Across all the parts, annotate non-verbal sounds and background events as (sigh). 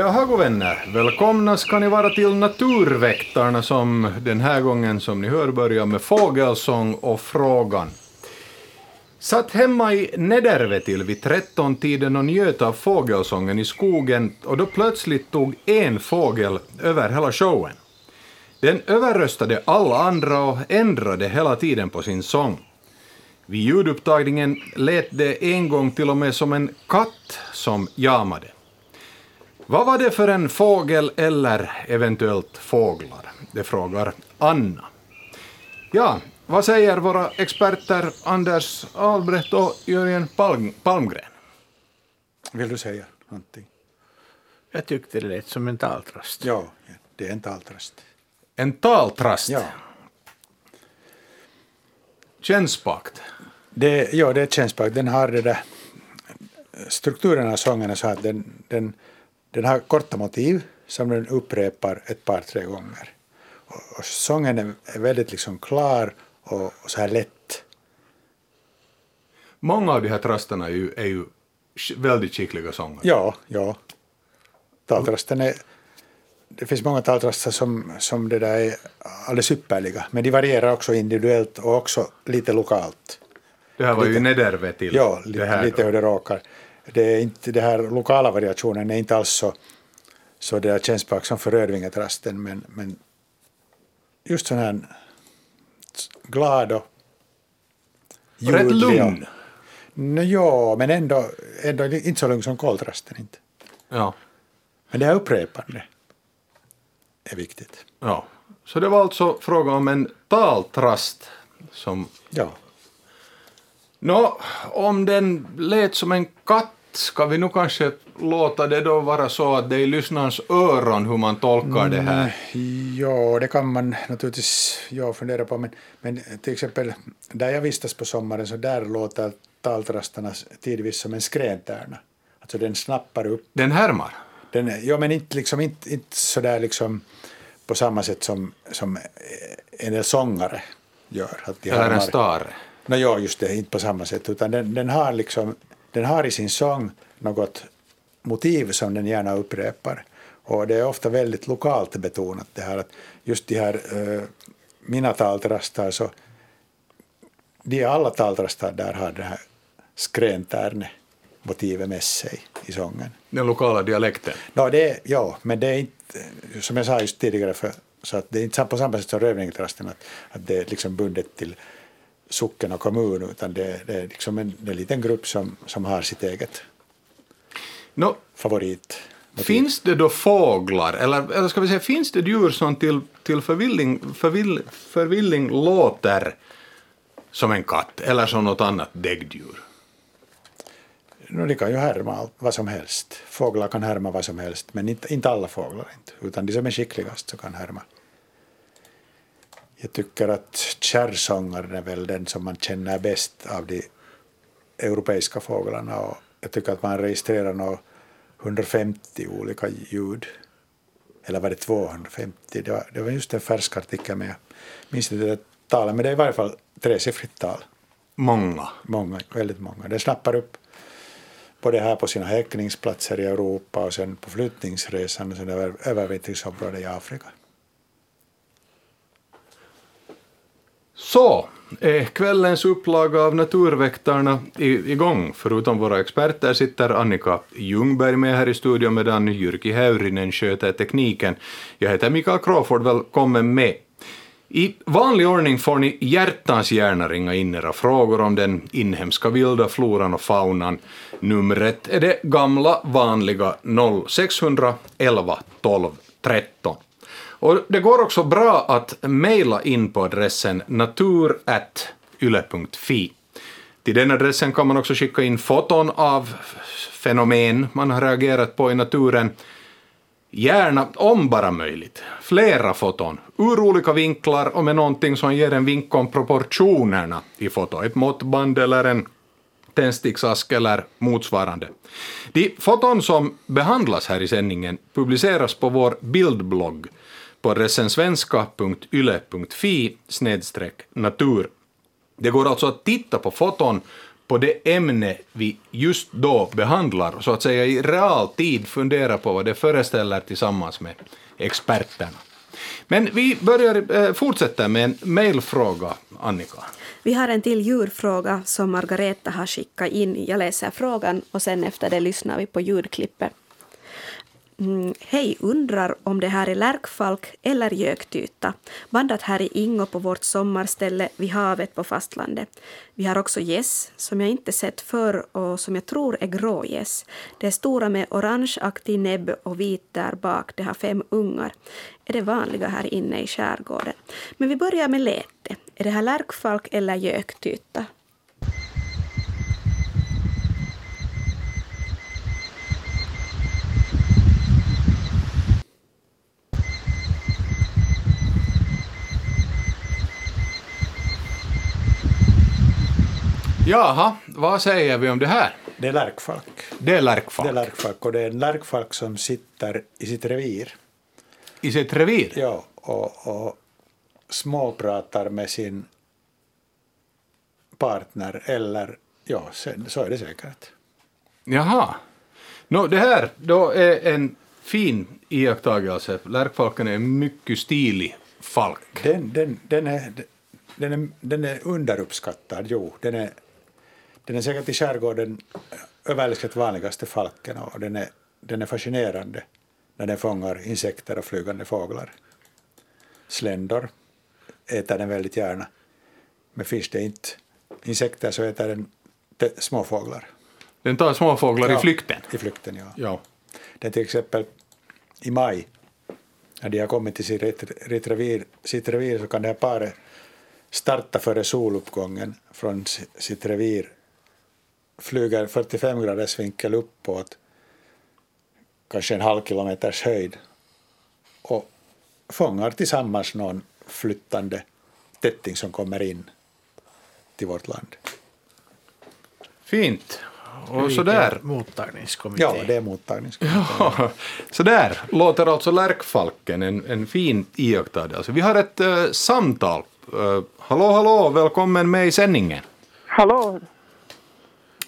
Jaha, god vänner. Välkomna ska ni vara till Naturväktarna som den här gången, som ni hör, börjar med fågelsång och frågan. Satt hemma i Nedervetil vid 13-tiden och njöt av fågelsången i skogen och då plötsligt tog en fågel över hela showen. Den överröstade alla andra och ändrade hela tiden på sin sång. Vid ljudupptagningen lät det en gång till och med som en katt som jamade. Vad var det för en fågel eller eventuellt fåglar? Det frågar Anna. Ja, vad säger våra experter Anders Albrecht och Jörgen Palm Palmgren? Vill du säga någonting? Jag tyckte det lät som en taltrast. Ja, det är en taltrast. En taltrast? Ja. Kännspakt? Det, ja, det är kännspakt. Den har det där strukturen av sången är så att den, den, den har korta motiv som den upprepar ett par, tre gånger. Och, och sången är, väldigt liksom klar och, och så här lätt. Många av de här trastarna är ju, är ju väldigt skickliga sångare. Ja, ja. Taltrasten är... Det finns många taltrastar som, som det där är alldeles ypperliga, men de varierar också individuellt och också lite lokalt. Det här var Lite- ju Nedervetil. Ja, det lite, här lite hur det råkar. Det, är inte, det här lokala variationen är inte alls så, så det där kännspråk som för rödvingetrasten, men, men just sån här glad och Rätt ljudlig och- lugn. Nå, ja, men ändå, ändå inte så lugn som koltrasten. Inte. Ja. Men det här upprepande är viktigt. ja. Så det var alltså fråga om en taltrast som Ja, Nå, om den lät som en katt, ska vi nog kanske låta det då vara så att det är lyssnarens öron hur man tolkar det här. Ja, det kan man naturligtvis ja, fundera på, men, men till exempel där jag vistas på sommaren så där låter taltrastarna tidvis som en skräntärna. Alltså den snappar upp. Den härmar. Den, ja, men inte, liksom, inte, inte så där liksom på samma sätt som, som en del sångare gör. Att de Eller en stare. No, ja, just det, inte på samma sätt, utan den, den, har liksom, den har i sin sång något motiv som den gärna upprepar. Och det är ofta väldigt lokalt betonat det här att just de här eh, mina taltrastar så de alla taltrastar där har det här skräntärne motivet med sig i sången. Den lokala dialekten. No, det ja, men det är inte, som jag sa just tidigare, för, så att det är inte på samma sätt som rövningstrasten, att, att det är liksom bundet till socken och kommun, utan det, det är liksom en, en liten grupp som, som har sitt eget Nå, favorit. finns det då fåglar, eller, eller ska vi säga, finns det djur som till, till förvilling, förvill, förvilling låter som en katt eller som något annat däggdjur? No, de kan ju härma vad som helst. Fåglar kan härma vad som helst, men inte, inte alla fåglar, inte, utan de som är skickligast så kan härma. Jag tycker att kärrsångaren är väl den som man känner bäst av de europeiska fåglarna och jag tycker att man registrerar nog 150 olika ljud. Eller var det 250? Det var, det var just en färsk artikel med, jag minns inte talet, men det är i varje fall tresiffrigt tal. Många. Många, väldigt många. Det snappar upp både här på sina häckningsplatser i Europa och sen på flyttningsresan och sen över övervintringsområdet i Afrika. Så är kvällens upplaga av Naturväktarna igång. Förutom våra experter sitter Annika Ljungberg med här i studion medan Jyrki Häyrinen sköter tekniken. Jag heter Mikael Crawford, välkommen med. I vanlig ordning får ni hjärtans gärna ringa in era frågor om den inhemska vilda floran och faunan. Numret är det gamla vanliga 0611 12 13. Och det går också bra att mejla in på adressen natur.yle.fi. Till den adressen kan man också skicka in foton av fenomen man har reagerat på i naturen. Gärna, om bara möjligt, flera foton ur olika vinklar och med någonting som ger en vink om proportionerna i fotot. Ett måttband eller en tändsticksask eller motsvarande. De foton som behandlas här i sändningen publiceras på vår bildblogg på adressen svenska.yle.fi natur. Det går alltså att titta på foton på det ämne vi just då behandlar, så att säga i realtid fundera på vad det föreställer tillsammans med experterna. Men vi börjar, eh, fortsätter med en mejlfråga, Annika. Vi har en till djurfråga som Margareta har skickat in. Jag läser frågan och sen efter det lyssnar vi på ljudklippet. Mm, Hej, undrar om det här är lärkfalk eller göktyta. Vandrat här i Ingo på vårt sommarställe vid havet på fastlandet. Vi har också gäss som jag inte sett förr och som jag tror är grågäss. Det är stora med orangeaktig näbb och vit där bak. Det har fem ungar. Är det vanliga här inne i skärgården. Men vi börjar med läte. Är det här lärkfalk eller göktyta? Jaha, vad säger vi om det här? Det är lärkfalk. Det är lärkfalk. Det är lärkfalk och det är en lärkfalk som sitter i sitt revir. I sitt revir? Ja, och, och småpratar med sin partner eller ja, sen, så är det säkert. Jaha. Nå, det här då är en fin iakttagelse. Lärkfalken är en mycket stilig falk. Den, den, den, är, den, är, den är underuppskattad, jo. Den är, den är säkert i skärgården överlägset vanligaste falken och den är, den är fascinerande när den fångar insekter och flygande fåglar. Sländor äter den väldigt gärna. Men finns det inte insekter så äter den småfåglar. Den tar småfåglar i Ja, flykten. I flykten, ja. Ja. Den till exempel i maj, när de har kommit till sitt, ret- revir, sitt revir så kan det här paret starta före soluppgången från si- sitt revir, flyger 45 graders vinkel uppåt, kanske en halv kilometers höjd och fångar tillsammans någon flyttande tätting som kommer in till vårt land. Fint. Och sådär. Mottagningskommitté. Ja, det är mottagningskommittén. Ja, sådär låter alltså lärkfalken, en, en fin iakttagelse. Vi har ett eh, samtal. Eh, hallå, hallå, välkommen med i sändningen. Hallå,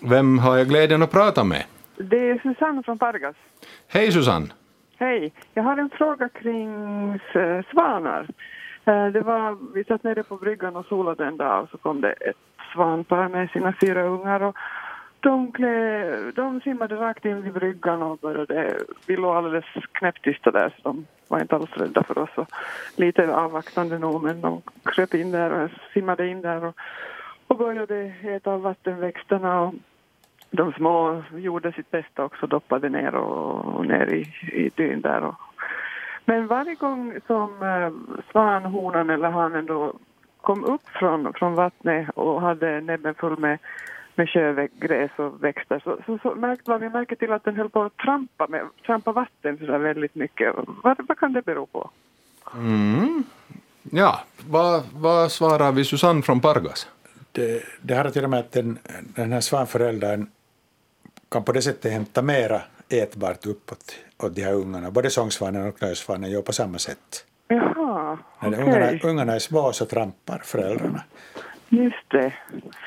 Vem har jag glädjen att prata med? det är Susanne från Pargas. Hej Susanne. Hej, jag har en fråga kring eh, svanar. Eh, Det var, vi satt nere på bryggan och solade en dag och så kom det ett svanpar med sina fyra ungar och de, klä, de simmade rakt in vid bryggan och började, vi låg alldeles knäpptysta där så de var inte alls rädda för oss och lite avvaktande nog men de kröp in där och simmade in där och, och började äta av vattenväxterna och de små gjorde sitt bästa också, doppade ner och, och ner i, i dyn där. Och. Men varje gång som eh, svanhonan eller hanen då kom upp från, från vattnet och hade näbben full med, med sjögräs och växter så, så, så märkte man, vi märkte till att den höll på att trampa, med, trampa vatten så där väldigt mycket. Vad, vad kan det bero på? Mm. Ja, vad, vad svarar vi Susanne från Pargas? det, det har att göra med att den, den här svanföräldern kan på det sättet hämta mera ätbart uppåt åt de här ungarna. Både sångsvanen och knölsvanen gör på samma sätt. Jaha, När okej. ungarna, ungarna är små så trampar föräldrarna. Just det.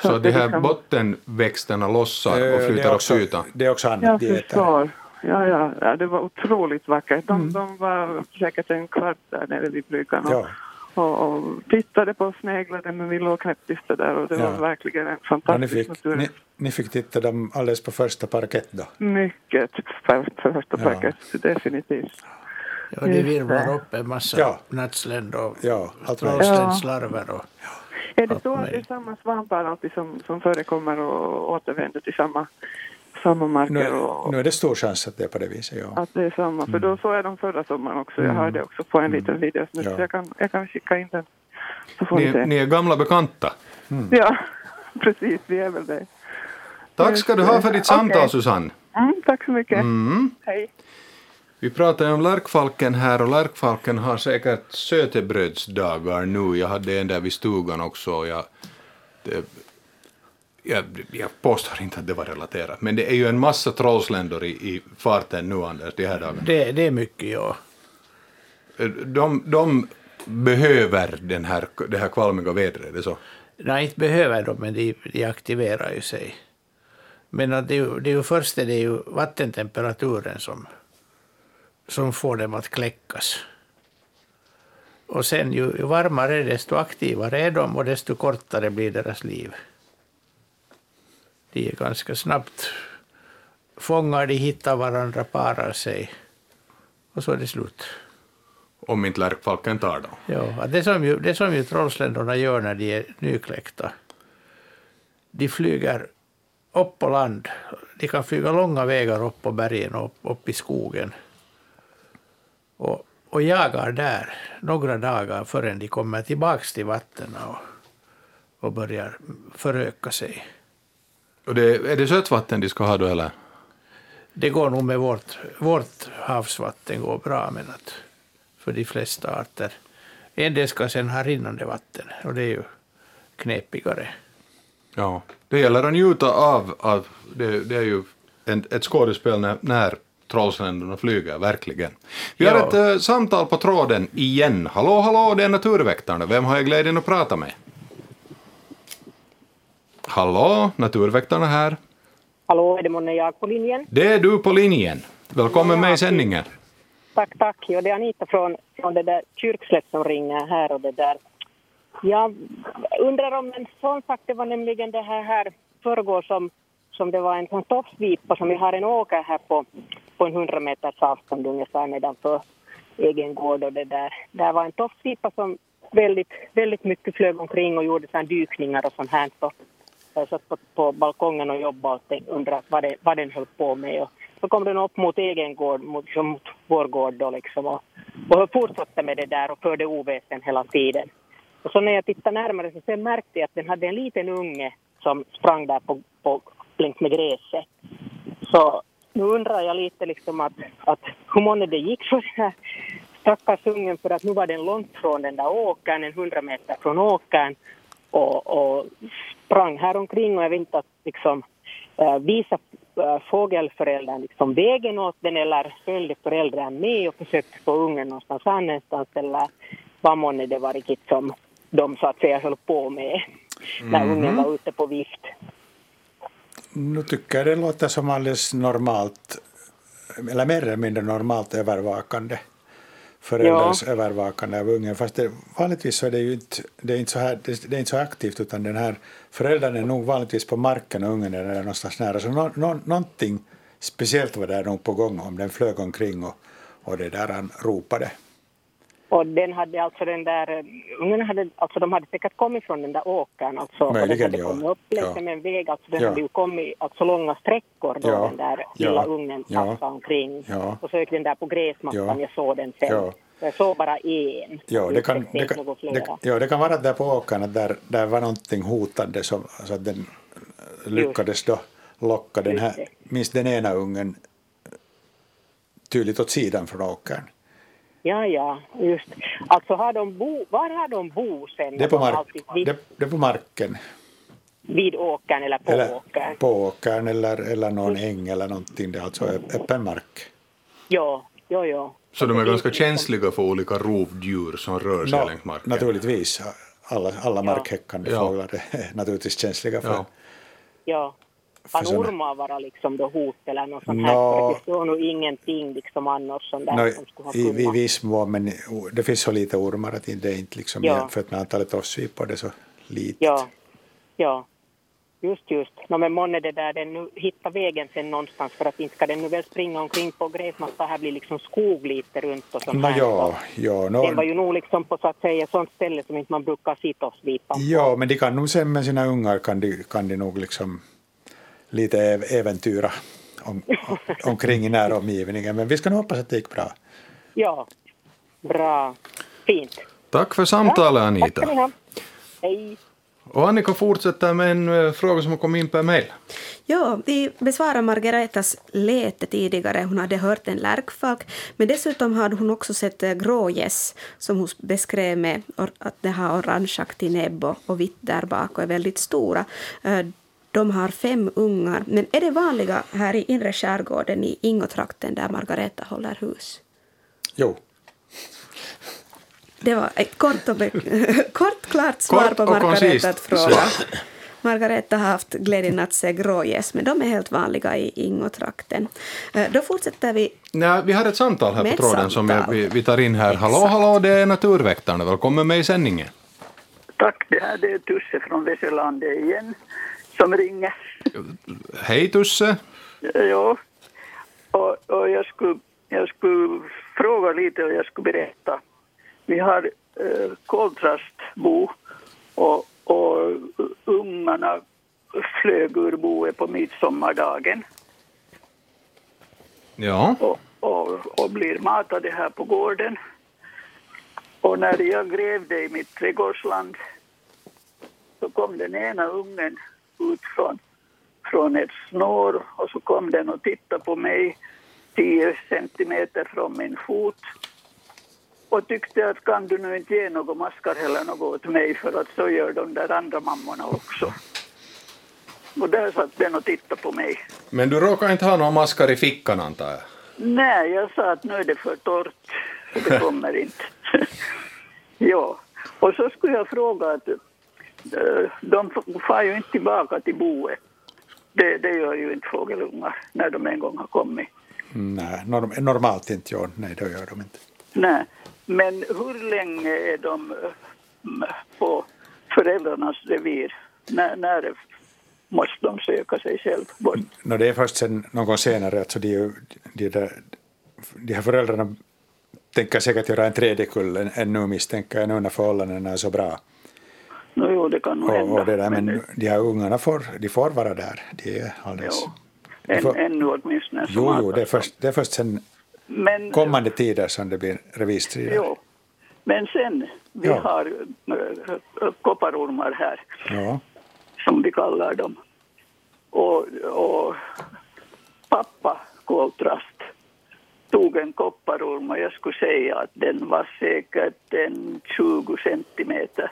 Så att de här liksom- bottenväxterna lossar och Eh, flyter är upp också, ytan? det är också annat Jag de äter. förstår. Ja, ja, ja, det var otroligt vackert. De, Mm. de var säkert en kvart där nere vid bryggan och, Ja. och, och tittade på och sneglade men vi låg knäpptysta där och det Ja. var verkligen en Ja, ni, fantastisk fick, natur. ni, ni fick titta dem alldeles på första parkett då. Mycket för, för första Ja. packet, definitivt. Ja, det virvlar upp en massa Ja. nattsländ och Ja, möjligt. trollsländslarver. Och, Är det så att det är samma svampar alltid som, som förekommer och återvänder till samma, samma marker? Nu, och, nu är det stor chans att det är på det viset. Ja. Att det är samma, för då så är de förra sommaren också. Jag hörde också på en liten video, så Ja. jag, kan, jag kan skicka in den. Så får ni Ni, ni är gamla bekanta. Ja, (laughs) precis, vi är väl det. Tack ska du ha för ditt samtal. Susanne. Mm, tack så mycket. Mm. Hej. Vi pratar ju om lärkfalken här och lärkfalken har säkert sötebrödsdagar nu. Jag hade en där vid stugan också. Och jag, det, jag, jag påstår inte att det var relaterat, men det är ju en massa trollsländor i, i farten nu Anders, de här dagarna. det, det är mycket, ja. De, de behöver den här, det här kvalmiga vädret, är det så? Nej, inte behöver de, men de, de aktiverar ju sig. Men att det, det är ju först är det ju vattentemperaturen som, som får dem att kläckas. Och sen ju, ju varmare desto aktivare är de och desto kortare blir deras liv. De är ganska snabbt fångar, de hittar varandra, parar sig och så är det slut. Om inte lärkfalken tar dem. Ja, det som ju, det som ju trollsländorna gör när de är nykläckta, de flyger upp på land. De kan flyga långa vägar upp på bergen och upp, upp i skogen. Och, och jagar där några dagar förrän de kommer tillbaka till vattnet och, och börjar föröka sig. Och det, är det sötvatten de ska ha då eller? Det går nog med vårt, vårt havsvatten går bra, men att för de flesta arter. En del ska sen ha rinnande vatten och det är ju knepigare. Ja. Det gäller att njuta av, av det, det är ju en, ett skådespel när, när trollsländerna flyger, verkligen. Vi har Ja. ett eh, samtal på tråden igen. Hallå, hallå, det är Naturväktarna. Vem har jag glädjen att prata med? Hallå, Naturväktarna här. Hallå, är det månne jag på linjen? Det är du på linjen. Välkommen med i sändningen. Tack, tack. Ja, det är Anita från, från det där Kyrkslätt som ringer här och det där. Jag undrar om en sån sak, det var nämligen det här, här förrgår som, som det var en sån tofsvipa som vi har en åker här på, på en 100 meters avstånd ungefär nedanför egen gård och det där. Där var en tofsvipa som väldigt, väldigt mycket flög omkring och gjorde sån dykningar och sånt här. Så jag satt på, på balkongen och jobbade och tänkte- undrade vad, det, vad den höll på med. Och så kom den upp mot egen gård, mot, mot vår gård då liksom. Och, och fortsatte med det där och förde oväsen hela tiden. Och så när jag tittade närmare så sen märkte jag att den hade en liten unge som sprang där på, på, längs med gräset. Så nu undrar jag lite liksom att, att hur många det gick för den här stackars ungen för att nu var den långt från den där åkern, en hundra meter från åkern och, och sprang här omkring och jag vet inte att liksom äh, visa äh, fågelföräldern liksom vägen åt den eller följde föräldrarna med och försökte få ungen någonstans annanstans eller vad månne det var riktigt som de så att säga höll på med när ungen var ute på vift. Nu tycker jag det låter som alldeles normalt, eller mer eller mindre normalt övervakande. Föräldrars övervakande av ungen. Fast det, vanligtvis så är det ju inte, det är inte, så här, det, är inte så aktivt utan den här föräldern är nog vanligtvis på marken och ungen är där någonstans nära. Så nå, nå, någonting speciellt var där nog på gång om den flög omkring och, och det där han ropade. Och den hade alltså den där, eh, ungen hade, alltså de hade säkert kommit från den där åkern alltså. Möjligen, och den hade kommit upp längs Ja. med en väg, alltså den Ja. hade ju kommit alltså långa sträckor då Ja. den där lilla ungen tassade omkring. Och så gick den där på gräsmattan, Ja. jag såg den sen. Ja. Jag såg bara en. Ja, det kan, det, kan, det, ja, det kan vara där på åkern att där, där var någonting hotande som, så att den lyckades då locka den här, minst den ena ungen tydligt åt sidan från åkern. Ja, ja, just. Alltså har de bo, var har de bo sen? Det är på, har mark, vid, det, det är på marken, vid åkern eller på eller åkern? på åkern eller, eller någon äng eller någonting, det är alltså öppen mark. Ja, ja, ja. Så de är ganska känsliga för olika rovdjur som rör sig Nå, längs marken. naturligtvis, alla, alla markhäckande Ja. fåglar är (laughs) naturligtvis känsliga för, Ja. Ja. Kan såna- ormar vara liksom då hot eller något sånt Nå. här? Det står nog ingenting liksom annars som där Nå, som skulle ha i, I kunnat. viss mån, men det finns så lite ormar att det är inte liksom Ja. jämfört med antalet offsvipor det är så litet. Ja, ja. Just, just. No, men månne det där, den nu hittar vägen sen någonstans för att inte ska den nu väl springa omkring på gräsmattan. Här blir liksom skog lite runt och sånt Nå, här. ja, ja, nå, Den var ju nog liksom på så att säga sånt ställe som inte man brukar sitta och svipa. ja, men de kan nog sen med sina ungar kan de, kan de nog liksom lite äv- äventyra om, omkring i näromgivningen. Men vi ska nog hoppas att det gick bra. Ja, bra. Fint. Tack för samtalet Tack ska ni Anita. ha. Hej. Och Annika fortsätter med en eh, fråga som har kommit in per mejl. Ja, vi besvarade Margaretas läte tidigare. Hon hade hört en lärkfalk, men dessutom hade hon också sett eh, grågäss som hon beskrev med att det har orangeaktig näbb och, och vitt där bak och är väldigt stora. De har fem ungar, men är det vanliga här i inre skärgården i Ingotrakten där Margareta håller hus? Jo, Det var ett kort, och (laughs) kort klart svar Kort på Margaretas fråga. Margareta har haft glädjen att se grågäss, men de är helt vanliga i Ingotrakten. Eh, Då fortsätter vi. Nej, vi har ett samtal här på tråden ett som jag, samtal. vi, vi tar in här. Hallå, Exakt. hallå, det är Naturväktarna. Välkommen med i sändningen. Tack, det här det är Tusse från Västerlandet igen som ringer. Hej Tusse. Ja, och, och jag, skulle, jag skulle fråga lite och jag skulle berätta. Vi har eh, koltrastbo och, och ungarna flög ur boet på midsommardagen Ja. och, och, och blir matade här på gården. Och när jag grävde i mitt trädgårdsland så kom den ena ungen ut från, från ett snår och så kom den och tittade på mig 10 centimeter från min fot och tyckte att kan du nu inte ge något maskar eller något åt mig för att så gör de där andra mammorna också. Och där satt den och tittade på mig. Men du råkar inte ha några maskar i fickan antar jag? Nej, jag sa att nu är det för torrt, så det kommer (laughs) inte. (laughs) ja, och så skulle jag fråga att de far ju inte tillbaka till boet. Det, det gör ju inte fågelungar när de en gång har kommit. Nej, norm, normalt inte, ja. Nej, det gör de inte. Nej, men hur länge är de eh, på föräldrarnas revir? När, när måste de söka sig själv bort? No, det är först sen någon senare, alltså de, de, där, de här föräldrarna tänker säkert göra en tredje kull än- ännu misstänker jag nu när förhållandena är så bra. No, jo, det kan nog Och, hända. och det där, men det- de här ungarna får, de får vara där. De är alldeles... jo, än, får- ännu åtminstone. Jo, jo, det är först, det är först sen Men, kommande tider som det blir revirstrider. Jo. Men sen, vi Ja. har äh, kopparormar här, Ja. som vi kallar dem. Och, och pappa koltrast tog en kopparorm och jag skulle säga att den var säkert en 20 centimeter.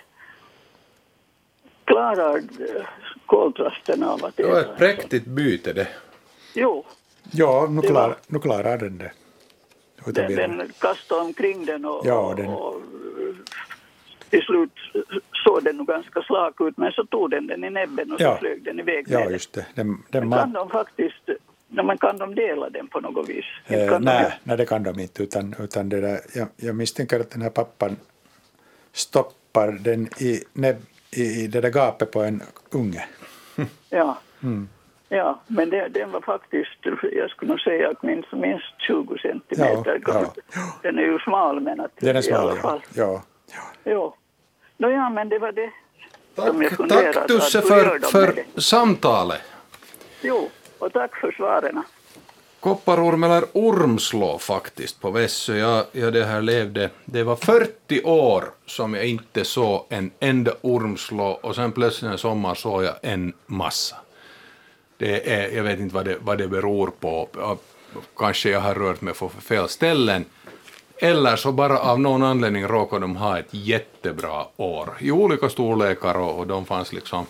Klarar äh, koltrasten av att Det var ett präktigt byte det. Jo, Ja, nu, Det klar, var- nu klarar den det. Den, den kastade omkring den och, Ja, den- och till slut såg den nog ganska slak ut men så tog den den i näbben och Ja. så flög den iväg Ja, med just det. Den, den Men kan de faktiskt, nej, men kan de dela den på något vis? Eh, kan de- nej, nej, det kan de inte. Utan, utan det där, jag, jag misstänker att den här pappan stoppar den i, näbb, i, i det där gapet på en unge. (laughs) Ja. Mm. Ja, men det, den var faktiskt, jag skulle nog säga att minst, minst 20 centimeter. Ja, ja. Den är ju smal men att Den är i alla smal, fall. ja. ja. Jo. Nåja, men det var det som jag Tack, funderade. tack Tusse för, för samtalet. Jo, och tack för svaren. Kopparorm eller ormslå faktiskt på Vässö. Jag, jag det här levde, det var 40 år som jag inte såg en enda ormslå och sen plötsligt en sommar såg jag en massa. Det är, jag vet inte vad det, vad det beror på. Kanske jag har rört mig på fel ställen. Eller så bara av någon anledning råkade de ha ett jättebra år. I olika storlekar och, och de fanns liksom,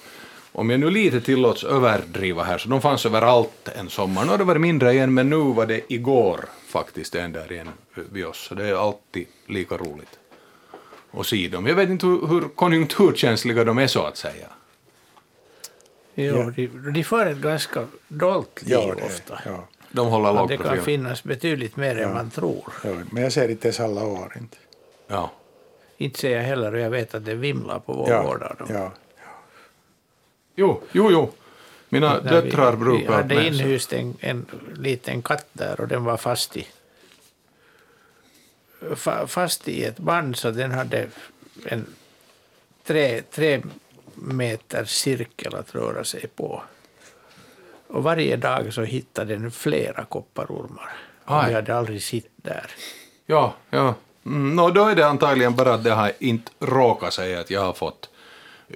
om jag nu lite tillåts överdriva här, så de fanns överallt en sommar. Nu har det varit mindre igen, men nu var det igår faktiskt en där igen vid oss. Så det är alltid lika roligt att se dem. Jag vet inte hur, hur konjunkturkänsliga de är så att säga. Jo, Ja. de, de får ett ganska dolt liv Ja, det, ofta. ja, De håller Att låg det kan finnas betydligt mer än man tror. ja. Men jag ser inte ens alla år. Inte. Ja. Inte ser jag heller och jag vet att det vimlar på vår Ja, gård av dem. ja. Jo, jo, jo. Mina När vi- döttrar Vi brukar hade med sig. inhyst en, en liten katt där och den var fast i, fa, fast i ett band så den hade en tre, tre meter cirkel att röra sig på. Och varje dag så hittade den flera kopparormar. Och vi hade aldrig sett där. Ja, ja. Mm, no, då är det antagligen bara att det har inte råkat sig att jag har fått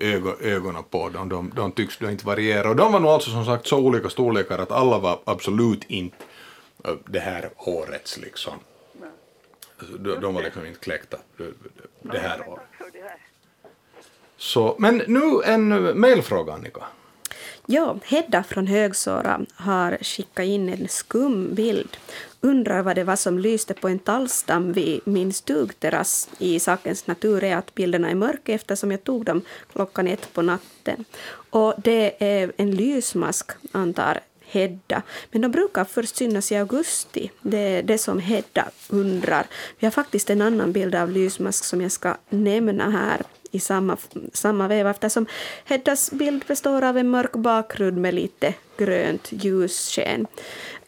ögon, ögonen på dem. De, de tycks då inte variera. Och de var nog alltså som sagt så olika storlekar att alla var absolut inte äh, det här årets liksom. De, de var liksom inte kläckta det, här året. Så, men nu en mejlfråga Annika. Ja, Hedda från Högsåra har skickat in en skum bild. Undrar vad det var som lyste på en tallstam vid min stugterrass. I sakens natur är att bilderna är mörka eftersom jag tog dem klockan ett på natten. Och det är en lysmask, antar Hedda. Men de brukar först synas i augusti. Det är det som Hedda undrar. Vi har faktiskt en annan bild av lysmask som jag ska nämna här i samma, samma veva eftersom Heddas bild består av en mörk bakgrund med lite grönt ljussken.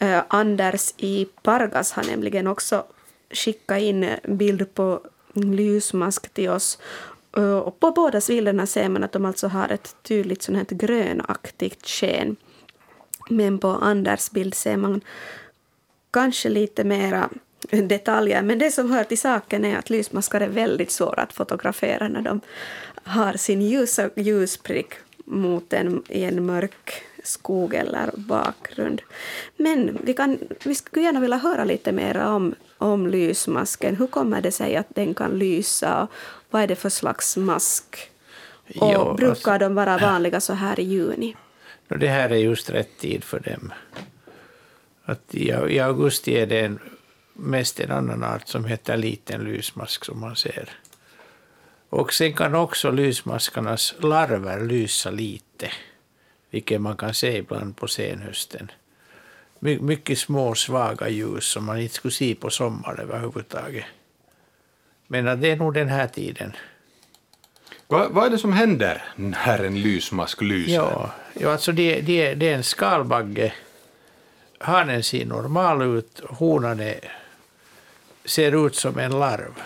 Uh, Anders i Pargas har nämligen också skickat in bild på lysmask till oss. Uh, och på båda bilderna ser man att de alltså har ett tydligt sånt här grönaktigt sken. Men på Anders bild ser man kanske lite mera detaljer. Men det som hör till saken är att lysmaskar är väldigt svåra att fotografera när de har sin ljusa ljusprick mot en, i en mörk skog eller bakgrund. Men vi, kan, vi skulle gärna vilja höra lite mer om, om lysmasken. Hur kommer det sig att den kan lysa? Vad är det för slags mask? Och jo, brukar alltså, de vara vanliga så här i juni? Det här är just rätt tid för dem. Att i, I augusti är det en mest en annan art som heter liten lysmask som man ser. Och sen kan också lysmaskarnas larver lysa lite, vilket man kan se ibland på senhösten. My mycket små svaga ljus som man inte skulle se på sommaren överhuvudtaget. Men det är nog den här tiden. Vad, vad är det som händer när en lysmask lyser? Ja, ja alltså det, det, det är en skalbagge. Hanen ser normal ut, honan är ser ut som en larv.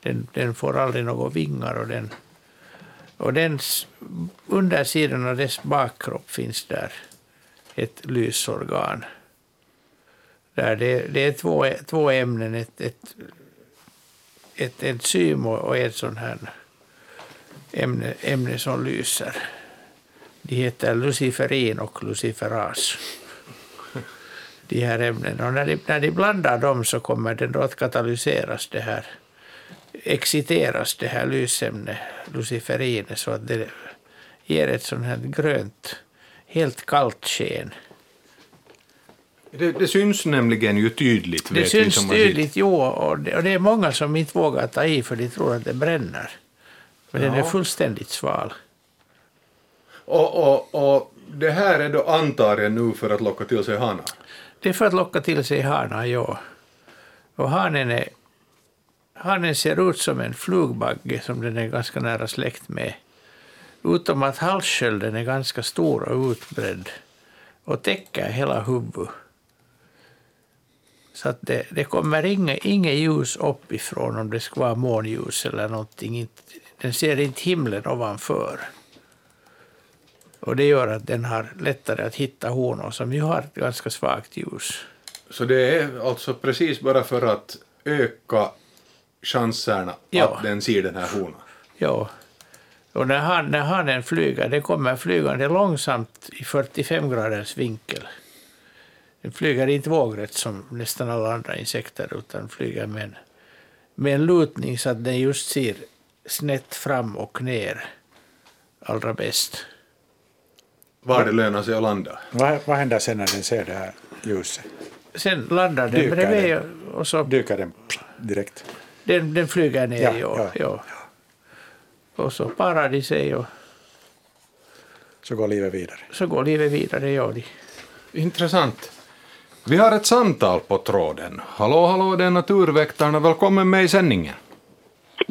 Den, den får aldrig några vingar och den och dens undersidan av dess bakkropp finns där ett lysorgan. Där det, det är två, två ämnen, ett, ett, ett enzym och ett sånt här ämne, ämne som lyser. De heter luciferin och luciferas de här ämnena. Och när de, när de blandar dem så kommer den då att katalyseras, det här, exciteras det här lysämnet, luciferinet, så att det ger ett sånt här grönt, helt kallt sken. Det, det, syns nämligen ju tydligt. Det syns tydligt, jo, och det, och det, är många som inte vågar ta i för de tror att det bränner. Men ja. den är fullständigt sval. Och, och, och det här är då antagligen nu för att locka till sig hanar? Det är för att locka till sig hanar, ja. Och hanen, är, hanen ser ut som en flugbagge som den är ganska nära släkt med. Utom att halsskölden är ganska stor och utbredd och täcker hela huvudet. Så att det, det kommer inget, inget ljus uppifrån om det ska vara månljus eller någonting. Den ser inte himlen ovanför. Och det gör att den har lättare att hitta honor som ju har ett ganska svagt ljus. Så det är alltså precis bara för att öka chanserna ja. att den ser den här honan? Ja. Och när, han, när hanen flyger, den kommer flygande långsamt i 45 graders vinkel. Den flyger inte vågrätt som nästan alla andra insekter utan flyger med en, med en lutning så att den just ser snett fram och ner allra bäst var det lönar sig att landa. Vad, vad händer sen när den ser det här ljuset? Sen landar den bredvid och så... Dyker den direkt? Den, den flyger ner, ja, ja, ja. Och så parar de sig och... Så går livet vidare? Så går livet vidare, ja. De. Intressant. Vi har ett samtal på tråden. Hallå, hallå, det är Naturväktarna. Välkommen med i sändningen.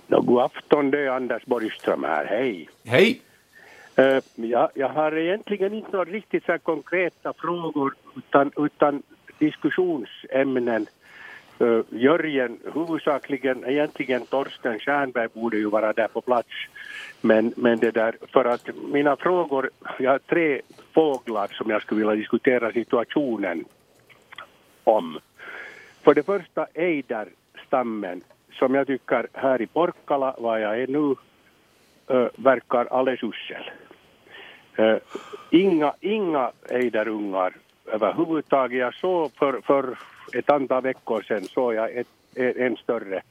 God afton, det är Anders Borgström här. Hej. Hej. Eh, ja, jag har egentligen inte några riktigt så konkreta frågor utan, utan diskussionsämnen. Eh, Jörgen, huvudsakligen, egentligen Torsten Stjernberg borde ju vara där på plats. Men, men det där, för att mina frågor, jag har tre fåglar som jag skulle vilja diskutera situationen om. För det första ejderstammen som jag tycker här i Porkkala, var jag är nu, verkar alldeles usel. Inga, inga ejderungar överhuvudtaget. Jag såg för, för ett antal veckor sedan såg jag ett, en större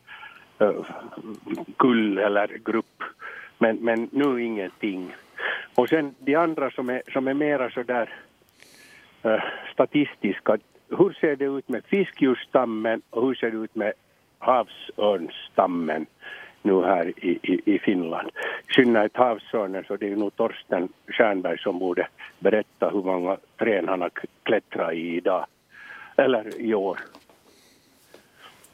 kull eller grupp, men, men nu ingenting. Och sen de andra som är, som är mera sådär äh, statistiska. Hur ser det ut med fiskdjursstammen och hur ser det ut med havsörnsstammen nu här i, i, i Finland? I synnerhet havsörnen så det är nog Torsten Stjernberg som borde berätta hur många träd han har klättrat i idag. Eller i år.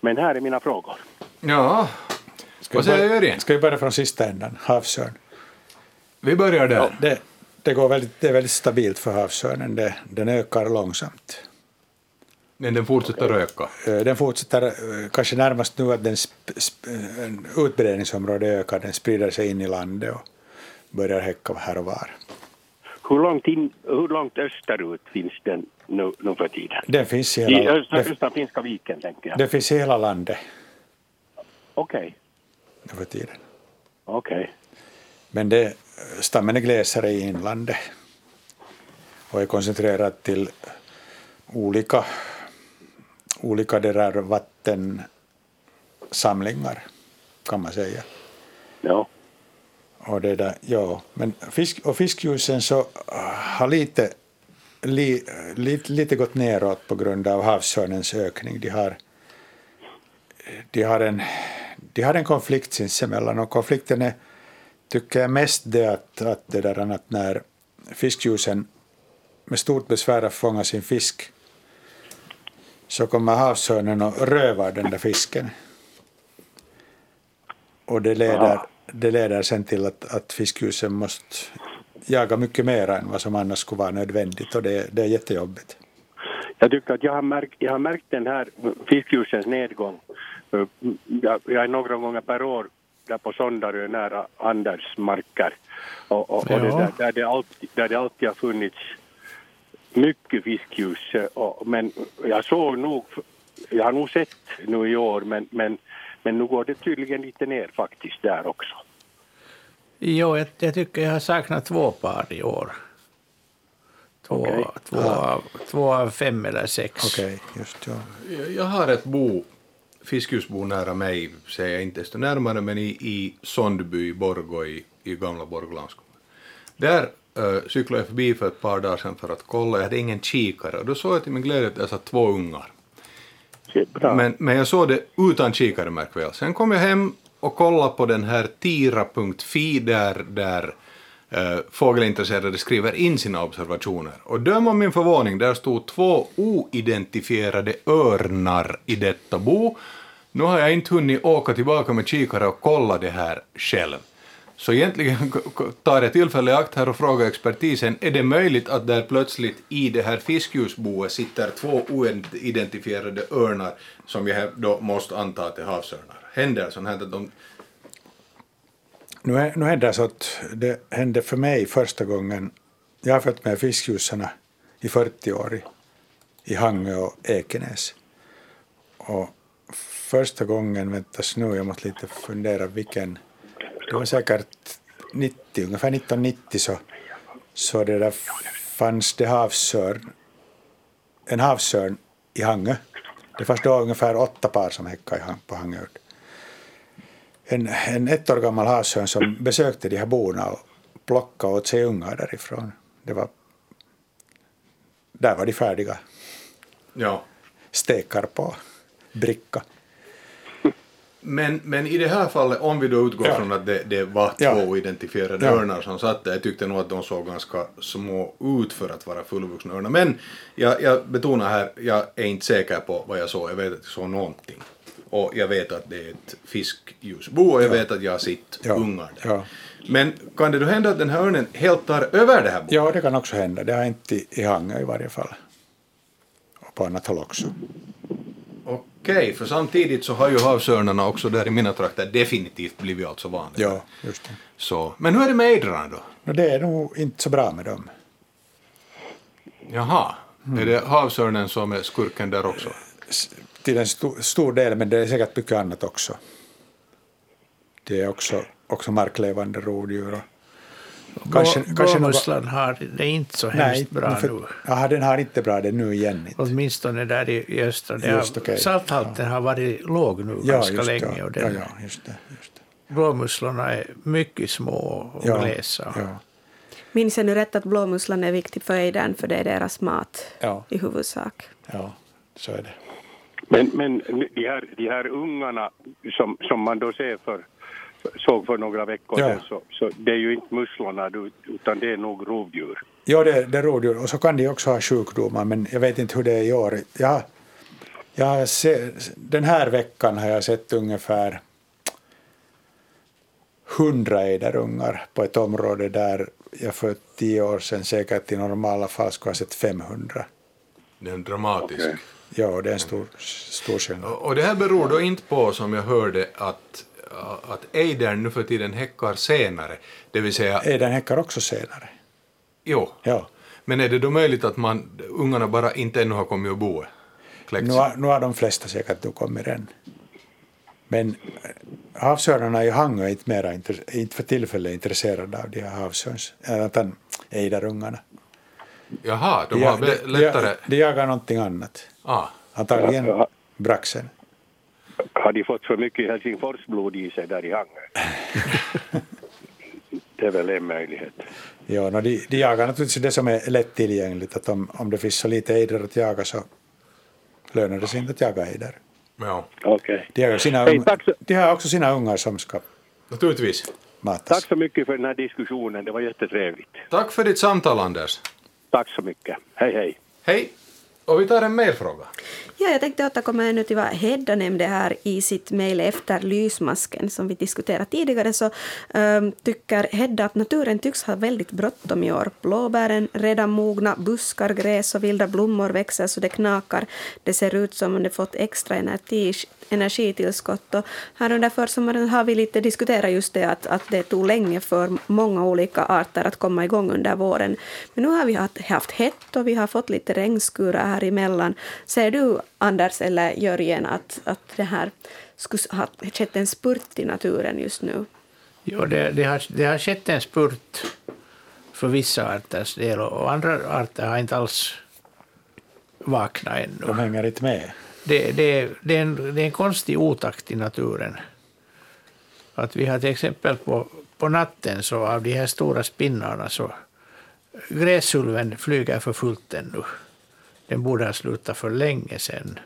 Men här är mina frågor. Ja, Ska vad vi säger börja- Örjan? Ska vi börja från sista änden, havsörn? Vi börjar där. Det, det, går väldigt, det är väldigt stabilt för havsörnen. Det, den ökar långsamt. Men den fortsätter öka. Eh, Den fortsätter eh, kanske närmast nu att den eh, utbredningsområdet ökar. Den sprider sig in i landet och börjar häcka här och var. Hur långt, in, hur långt österut finns den nu, nu för tiden? Den finns i I hela, östra, den, östra Finska viken, tänker jag. den finns i hela landet Okej, nu för tiden. okej. Men det, stammen är glesare i inlandet och är koncentrerad till olika, olika det där vattensamlingar, kan man säga. Ja. Och det där, ja. Men fisk, och fiskljusen så äh, har lite, li, lite, lite gått neråt på grund av havsörnens ökning. De har, de har, en, de har en konflikt sinsemellan och konflikten är, tycker jag mest det att, att, det där, att när fiskljusen med stort besvär att fånga sin fisk så kommer havsörnen och rövar den där fisken. Och det leder, det leder sen till att, att fiskljusen måste jaga mycket mer än vad som annars skulle vara nödvändigt och det, det är jättejobbigt. Jag tycker att jag har märkt, jag har märkt den här fiskljusens nedgång. Jag, jag är några gånger per år där på Sondarö nära Anders marker. Och, och, och det där, där, det alltid, där det alltid har funnits mycket fiskljus. men jag såg nog, jag har nog sett nu i år men, men, men nu går det tydligen lite ner faktiskt där också. Jo, jag, jag tycker jag har saknat två par i år. Två, Okej. två, av, två av fem eller sex. Okej, just ja. Jag- har ett bo, fiskhusbo nära mig, säger jag inte desto närmare, men i, i Sondby i Borgå i, i gamla Borgå landskommun. Där uh, cyklade jag förbi för ett par dagar sedan för att kolla, jag hade ingen kikare och då såg jag till min glädje att jag satt två ungar. Men, men jag såg det utan kikare märk väl. Sen kom jag hem och kollade på den här tira.fi där, där eh, fågelintresserade skriver in sina observationer. Och döm om min förvåning, där stod två oidentifierade örnar i detta bo. Nu har jag inte hunnit åka tillbaka med kikare och kolla det här själv. Så egentligen (laughs) tar jag tillfälle i akt här och frågar expertisen, är det möjligt att där plötsligt i det här fiskljusboet sitter två oidentifierade örnar som jag då måste anta att är havsörnar? Händer sånt här att de... Nu, är- nu händer det så att det hände för mig första gången. Jag har följt med fiskljusarna i 40 år i, i Hangö och Ekenäs. Och första gången, väntas nu, jag måste lite fundera vilken, det var säkert 90, ungefär 1990 så, så det där fanns det havsörn, en havsörn i Hangö. Det fanns då ungefär åtta par som häckade på Hangö en, en ett år gammal havsörn som besökte de här borna och plockade åt sig ungar därifrån. Det var, där var de färdiga. Ja. Stekar på bricka. Men, men i det här fallet, om vi då utgår Ja. från att det, det var två Ja. oidentifierade Ja. örnar som satt där, jag tyckte nog att de såg ganska små ut för att vara fullvuxna örnar. Men jag, jag betonar här, jag är inte säker på vad jag såg, jag vet att jag såg någonting. Och jag vet att det är ett fiskljusbo och jag vet att jag har sett Ja. ungar där. Men kan det då hända att den här örnen helt tar över det här boet? ja, det kan också hända. Det har inte i, i Hangö i varje fall. Och på annat håll också. Okej, för samtidigt så har ju havsörnarna också där i mina trakter definitivt blivit alltså vanliga. Ja, just det. Så, men hur är det med ejdrarna då? No, det är nog inte så bra med dem. Jaha, är det havsörnen som är skurken där också? S- Till en stor, stor del, men det är säkert mycket annat också. Det är också, också marklevande rovdjur. Kanske- Gå- kanske något- Gåmusslan har det inte så hemskt bra för, nu. Ja, den har inte bra det nu igen. Inte. Åtminstone där i, i östra. Just har, okej. Salthalten har varit låg nu Ja, ganska just, länge. ja. Och ja, den, ja, just det. Just det. Blåmusslorna är mycket små och Ja, glesa. ja. Minns jag nu rätt att blåmusslan är viktig för ejdern för det är deras mat Ja. i huvudsak? Ja, så är det. Men, men de, här, de här ungarna som, som man då ser för, såg för några veckor Ja. sedan, så, så det är ju inte musslorna utan det är nog rovdjur. Ja, det, det är rådjur. Och så kan de också ha sjukdomar, men jag vet inte hur det är i år. Jag, jag har se, den här veckan har jag sett ungefär hundra ejderungar på ett område där jag för tio år sedan säkert i normala fall skulle ha sett 500. Det är en dramatisk. Okej. Ja, det är en stor, stor skillnad. Och det här beror då inte på, som jag hörde, att, att ejdern nu för tiden häckar senare. Det vill säga, Ejdern häckar också senare. jo. Ja. Men är det då möjligt att man, ungarna bara inte ännu har kommit och bo? Kläckts? Nu har, nu har de flesta säkert kommit än. Men eh, havsörnarna i Hangö är inte, mera, inte för tillfället intresserade av de här havsörns, äh, utan ejderungarna. Jaha, de De, har de, be- de, lättare... de jagar någonting annat. Ah, Antagligen braxen. Har de fått för mycket Helsingforsblod i sig där i Hangö? (laughs) det är väl en möjlighet. Ja, no, de, de jagar naturligtvis det som är lättillgängligt. Att om, om det finns så lite ejder att jaga så lönar det sig inte att jaga ejder. ja, Okej. De, sina Hej, så- de har också sina ungar som ska naturligtvis. matas. Tack så mycket för den här diskussionen, det var jättetrevligt. Tack för ditt samtal, Anders. Tack så mycket. Hej hej. Hej. Och vi tar en mejlfråga. Ja, jag tänkte återkomma ännu till vad Hedda nämnde här i sitt mejl efter lysmasken som vi diskuterade tidigare så ehm, tycker Hedda att naturen tycks ha väldigt bråttom i år. Blåbären redan mogna, buskar, gräs och vilda blommor växer så det knakar. Det ser ut som om det fått extra energi, energitillskott och här under försommaren har vi lite diskuterat just det att, att det tog länge för många olika arter att komma igång under våren. Men nu har vi haft, haft hett och vi har fått lite regnskurar här emellan. Ser du, Anders eller Jörgen, att, att det här skulle ha skett en spurt i naturen just nu? Jo, det, det, har, det har skett en spurt för vissa arters del och andra arter har inte alls vaknat ännu. De hänger inte med. Det, det, det, är en, det är en konstig otakt i naturen. Att vi har till exempel på, på natten så av de här stora spinnarna så gräsulven flyger för fullt ännu. Den borde ha slutat för länge sedan.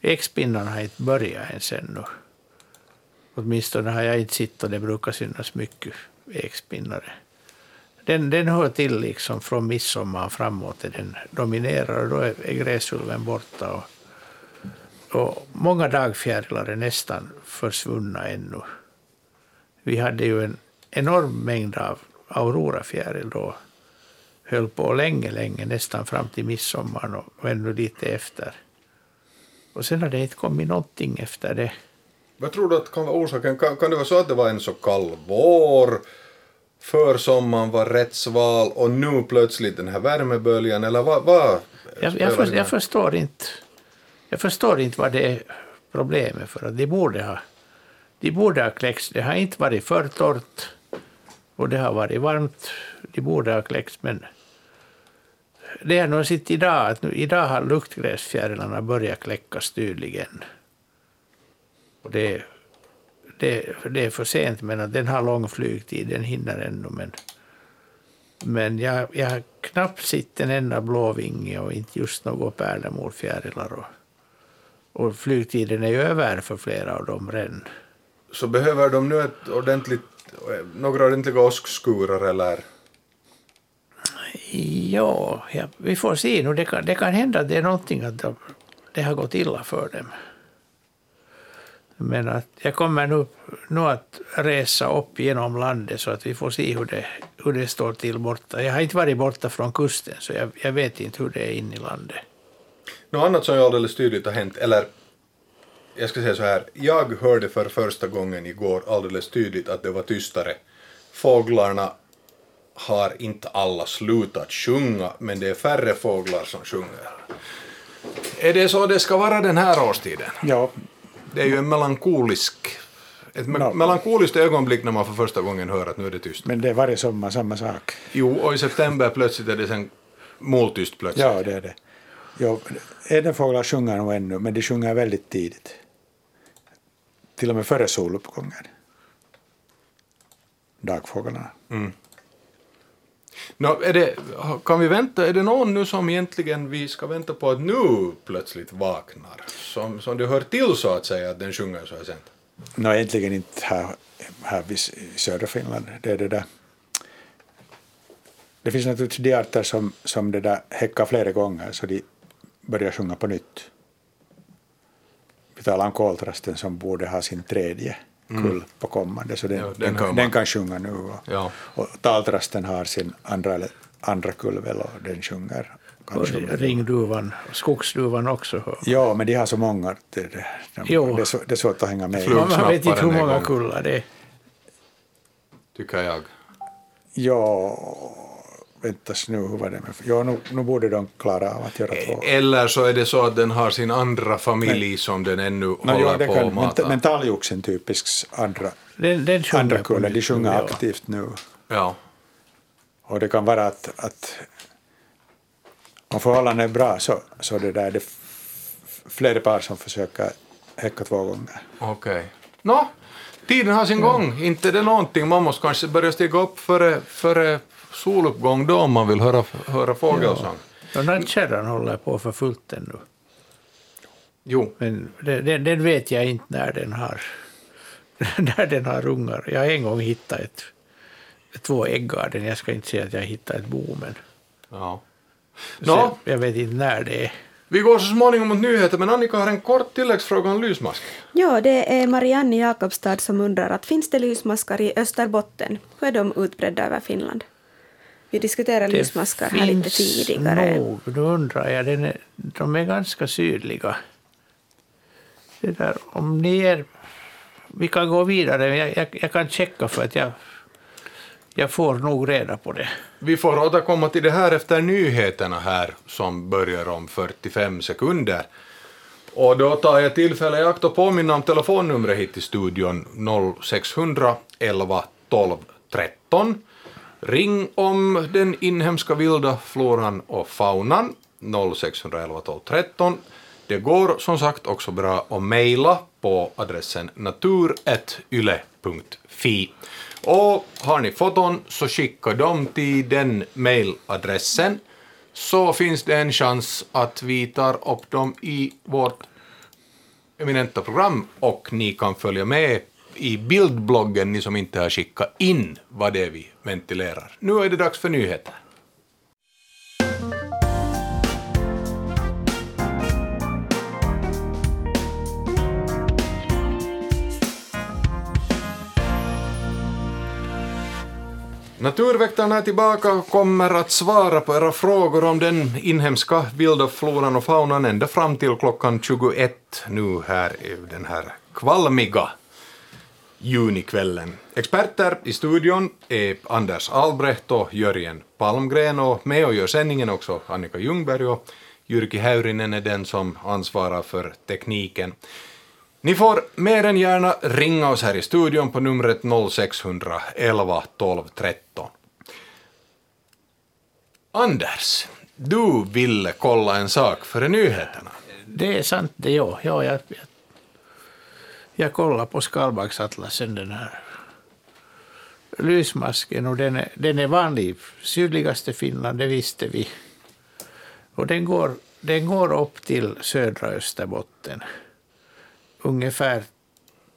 Ekspinnarna har inte börjat ens ännu. Åtminstone har jag inte sett och det brukar synas mycket ekspinnare. Den, den hör till liksom från midsommar framåt. Den dominerar och då är, är gräsulven borta. Och, och många dagfjärilar är nästan försvunna ännu. Vi hade ju en enorm mängd av aurorafjäril då. Höll på länge, länge, nästan fram till midsommar och, ännu lite efter. Och sen har det inte kommit någonting efter det. Vad tror du att kan vara orsaken? Kan, kan det vara så att det var en så kall vår, försommaren var rätt sval och nu plötsligt den här värmeböljan eller vad? vad Jag, jag, för, jag, förstår inte, jag förstår inte vad det är problemet för att de borde ha, de borde ha kläckts. Det har inte varit för torrt och det har varit varmt. De borde ha kläckts men det är nog sitt idag att nu, idag har luktgräsfjärilarna börjat kläckas tydligen. Och det, det, det är för sent men att den har lång flygtid, den hinner ännu men men jag, jag har knappt sett en enda blåvinge och inte just några pärlemorfjärilar. Och, och flygtiden är ju över för flera av dem redan. Så behöver de nu ett ordentligt, några ordentliga åskskurar eller? Ja, ja, vi får se nu. Det kan, det kan hända att det är någonting att de, det har gått illa för dem. Men att jag kommer nu, nu att resa upp genom landet så att vi får se hur det, hur det står till borta. Jag har inte varit borta från kusten så jag, jag vet inte hur det är inne i landet. Något annat som ju alldeles tydligt har hänt, eller jag ska säga så här, jag hörde för första gången igår alldeles tydligt att det var tystare. Fåglarna har inte alla slutat sjunga, men det är färre fåglar som sjunger. Är det så det ska vara den här årstiden? Ja, Det är ju en melankolisk, ett No. melankoliskt ögonblick när man för första gången hör att nu är det tyst. men det är varje sommar samma sak. Jo, och i september plötsligt är det sen måltyst plötsligt. Ja, det är det. Ja, ädelfåglar sjunger nog ännu, men de sjunger väldigt tidigt. Till och med före soluppgången. Dagfåglarna. No, är det, kan vi vänta, är det någon nu som egentligen vi ska vänta på att nu plötsligt vaknar? Som, som det hör till så att säga att den sjunger så här sent? Nå, egentligen inte här, här i södra Finland. Det är det där. Det finns naturligtvis de arter som, som det där häckar flera gånger så de börjar sjunga på nytt. Vi talar om koltrasten som borde ha sin tredje kull på kommande, så den, Ja, den den, kan, den kan sjunga nu. Och, Ja. och taltrasten har sin andra, andra kull väl och den sjunger. Och ringduvan, skogsduvan också. Ja, men de har så många att det, det, det, det är svårt att hänga med. Man vet inte hur många kullar det är. Tycker jag. Ja, väntas nu, hur var det med... Ja, nu, nu borde de klara av att göra två. Eller så är det så att den har sin andra familj som den ännu No, håller jo, det på kan, att men, mata. men talgoxen typiskt andra, Den, den andra kullen, de sjunger ja. aktivt nu. Ja. Och det kan vara att, att om förhållandena är bra så, så det där, det är f- flera par som försöker häcka två gånger. Okej. Nå, tiden har sin gång. Inte är det någonting. Man måste kanske börja stiga upp före, före soluppgång då om man vill höra, höra fågelsång. Och nattkärran håller på för fullt ännu. Jo. Men den, den, den vet jag inte när den har, (laughs) när den har ungar. Jag har en gång hittat ett, två äggarden. Jag ska inte säga att jag hittade ett bo, men Ja. så Nå, jag vet inte när det är. vi går så småningom mot nyheter, men Annika har en kort tilläggsfråga om lysmask. Ja, det är Marianne Jakobstad som undrar att finns det lysmaskar i Österbotten? Hur är de utbredda över Finland? Vi diskuterade lysmaskar här lite tidigare. nog, nu undrar jag, den är, de är ganska sydliga. Det där, om ni är, vi kan gå vidare, jag, jag, jag kan checka för att jag, jag får nog reda på det. Vi får återkomma till det här efter nyheterna här som börjar om 45 sekunder. Och då tar jag tillfälle i akt och påminna om telefonnumret hit till studion 0600 11 12 13. Ring om den inhemska vilda floran och faunan 0611 12 13. Det går som sagt också bra att mejla på adressen natur.yle.fi. Och har ni foton så skicka dem till den mejladressen så finns det en chans att vi tar upp dem i vårt eminenta program och ni kan följa med i bildbloggen, ni som inte har skickat in vad det är vi ventilerar. Nu är det dags för nyheter. Naturväktarna är tillbaka och kommer att svara på era frågor om den inhemska vilda floran och faunan ända fram till klockan 21 nu här i den här kvalmiga junikvällen. Experter i studion är Anders Albrecht och Jörgen Palmgren och med och gör sändningen också Annika Ljungberg och Jyrki Häyrinen är den som ansvarar för tekniken. Ni får mer än gärna ringa oss här i studion på numret 0611 12 13. Anders, du ville kolla en sak före nyheterna. Det är sant det, ja. ja jag, jag, jag kollade på skalbaggsatlasen, den här lysmasken, och den är, den är vanlig i sydligaste Finland, det visste vi. Och den går, den går upp till södra Österbotten, ungefär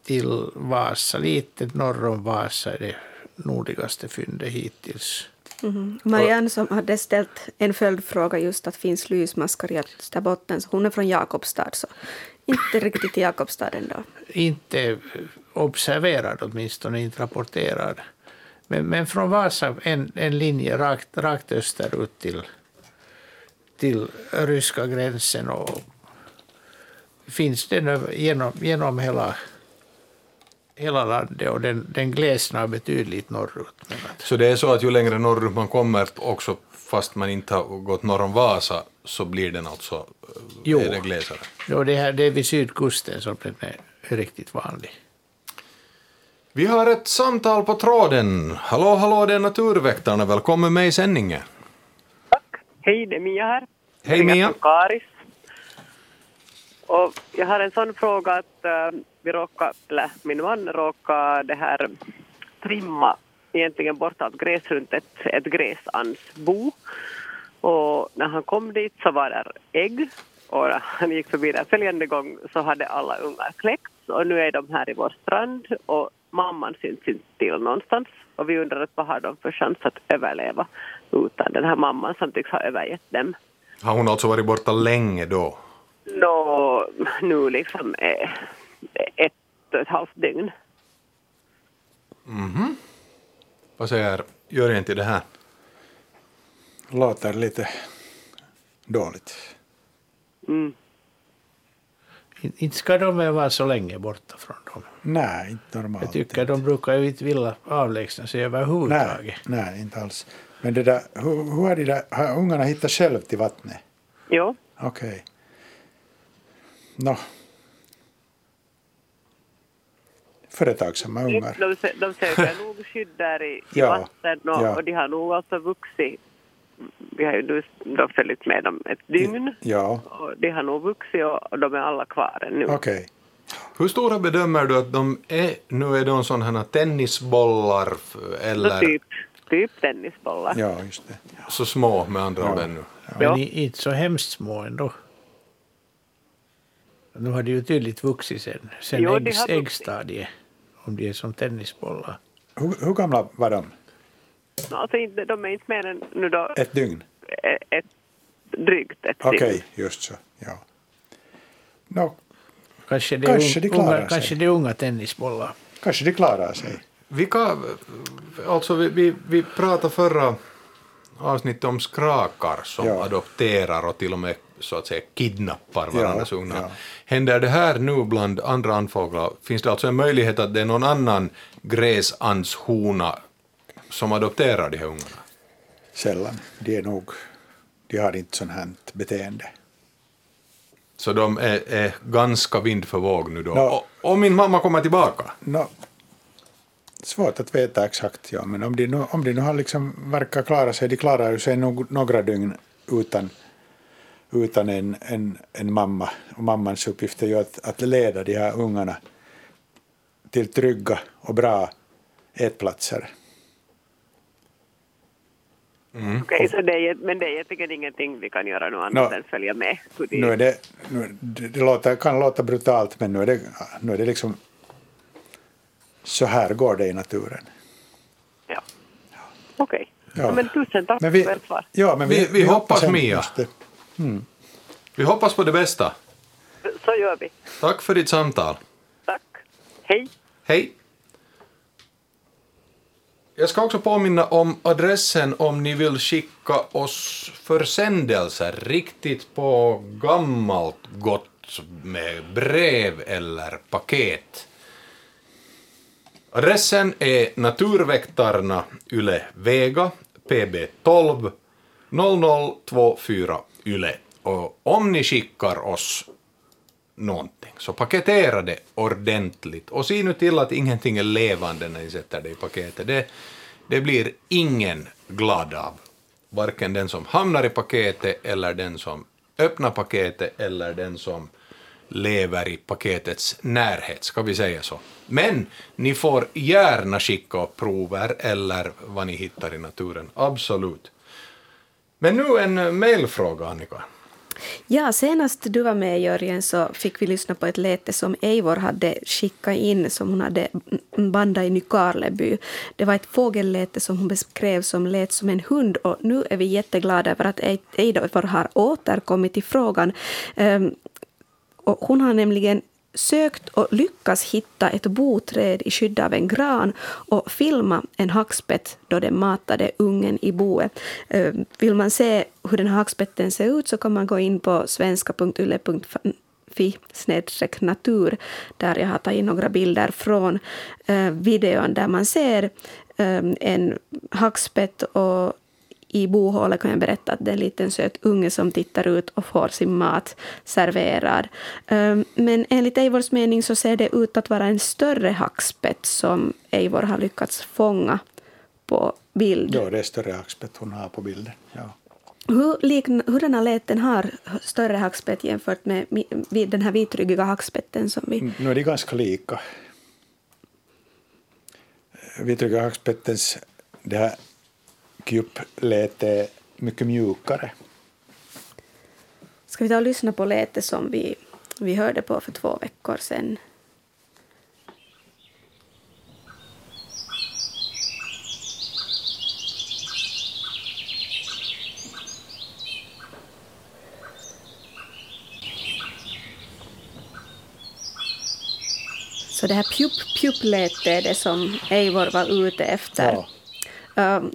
till Vasa, lite norr om Vasa är det nordligaste fyndet hittills. Mm. Marianne som hade ställt en följdfråga just att finns lysmaskar i Österbotten, så hon är från Jakobstad, så inte riktigt i Jakobstad ändå. inte observerad, åtminstone inte rapporterad. Men, men från Vasa en, en linje rakt, rakt österut till, till ryska gränsen och finns den genom, genom hela, hela landet och den, den glesnar betydligt norrut. Så det är så att ju längre norrut man kommer, också fast man inte har gått norr om Vasa, så blir den alltså eh, Jo. är det glesare. ja, det, här, det är vid sydkusten som den är riktigt vanlig. Vi har ett samtal på tråden. Hallå, hallå, det är Naturväktarna. Välkommen med i sändningen. Hej, det är Mia här. Hej, Mia. Karis. Och jag har en sån fråga att eh, vi råkar, eller min man råkade det här trimma egentligen bortalt gräs runt ett, ett gräsansbo. Och när han kom dit så var där ägg och när han gick förbi där följande gång så hade alla ungar kläckts och nu är de här i vår strand och mamman syns inte till någonstans och vi undrar att vad har de för chans att överleva utan den här mamman som tycks ha övergett dem. Har hon alltså varit borta länge då? Nå, nu liksom eh, ett och ett halvt dygn. Vad säger juryn till det här? Låter lite dåligt. Mm. In- Inte ska de väl vara så länge borta från dem. Nej, inte normalt. Jag tycker de brukar ju inte vilja avlägsna sig överhuvudtaget. nej, nej, inte alls. Men det där, hur, hur har, de där, har ungarna hittat själv till vattnet? Jo, Okej. Nå. Företagsamma ungar. de, de söker nog skydd där i, i Ja, vatten och, ja. och de har nog alltså vuxit. Vi har ju nu då följt med dem ett dygn Ja, och de har nog vuxit och, och de är alla kvar ännu. okej. Hur stora bedömer du att de är? Nu är de sådana här tennisbollar Så eller typ, typ tennisbollar. Ja, just det. så små med andra ord ännu? Men Ja. inte så hemskt små ändå. Nu har de ju tydligt vuxit sen, sen Jo, de äggs, har vuxit. äggstadiet. Om de är som tennisbollar. Hur, hur gamla var de? Alltså inte, de är inte mer än nu då Ett dygn? ett, ett drygt ett Okej, dygn. just så. Ja. Nå, Kanske det Kanske är de klarar unga, sig. kanske det är unga tennisbollar. kanske de klarar sig. Vilka, alltså vi, vi, vi pratade förra avsnittet om skrakar som Ja. adopterar och till och med så att säga kidnappar Ja, varandras ungar. ja. Händer det här nu bland andra andfåglar? Finns det alltså en möjlighet att det är någon annan gräsandshona som adopterar de här ungarna? Sällan. De är nog, de har inte sånt här beteende. Så de är, är ganska vind för våg nu då. Ja. Och, och min mamma kommer tillbaka. Nå, svårt att veta exakt, ja. Men om de nu, om de nu har liksom verkar klara sig, de klarar ju sig nog, några dygn utan, utan en, en, en mamma. Och mammans uppgift är ju att, att leda de här ungarna till trygga och bra ätplatser. Okej, så det är, men det är egentligen ingenting vi kan göra nu annat än följa med. hur de- Nu är det, nu, det, det låter, kan låta brutalt, men nu är det, nu är det liksom så här går det i naturen. Ja. Okej. Ja. Ja. Men tusen tack Men vi, för ert svar. ja, men Vi- vi hoppas, ändå Mia. just det. Vi hoppas på det bästa. Så gör vi. Tack för ditt samtal. Tack. Hej. Hej! Jag ska också påminna om adressen om ni vill skicka oss försändelser riktigt på gammalt gott med brev eller paket. Adressen är Naturväktarna Yle Vega, PB 12 0024 Yle. Och om ni skickar oss någonting. Så paketera det ordentligt. Och se nu till att ingenting är levande när ni sätter det i paketet. Det, det blir ingen glad av. Varken den som hamnar i paketet eller den som öppnar paketet eller den som lever i paketets närhet, ska vi säga så. Men ni får gärna skicka upp prover eller vad ni hittar i naturen, absolut. Men nu en eh, mejlfråga, Annika. Ja, senast du var med Jörgen så fick vi lyssna på ett läte som Eivor hade skickat in som hon hade bandat i Nykarleby. Det var ett fågelläte som hon beskrev som lät som en hund och nu är vi jätteglada över att Eivor har återkommit till frågan. Ehm, och hon har nämligen sökt och lyckats hitta ett boträd i skydd av en gran och filma en hackspett då den matade ungen i boet. Eh, vill man se hur den här hackspetten ser ut så kan man gå in på svenska.ylle.fi snedstreck natur där jag har tagit några bilder från eh, videon där man ser eh, en hackspett och i bohålet kan jag berätta att det är en liten söt unge som tittar ut och får sin mat serverad. Ehm, Men enligt Eivors mening så ser det ut att vara en större hackspett som Eivor har lyckats fånga på bild. Ja, det är större hackspett hon har på bilden. Ja. Hur likn, hurdana läten har större hackspett jämfört med den här vitryggiga hackspetten som vi... Nu är de ganska lika. vitrygga hackspettens det här kjuppläte är mycket mjukare. Ska vi ta och lyssna på lätet som vi, vi hörde på för två veckor sedan? Så det här pjupp-pjupp-lätet är det som Eivor var ute efter. Ja. Um,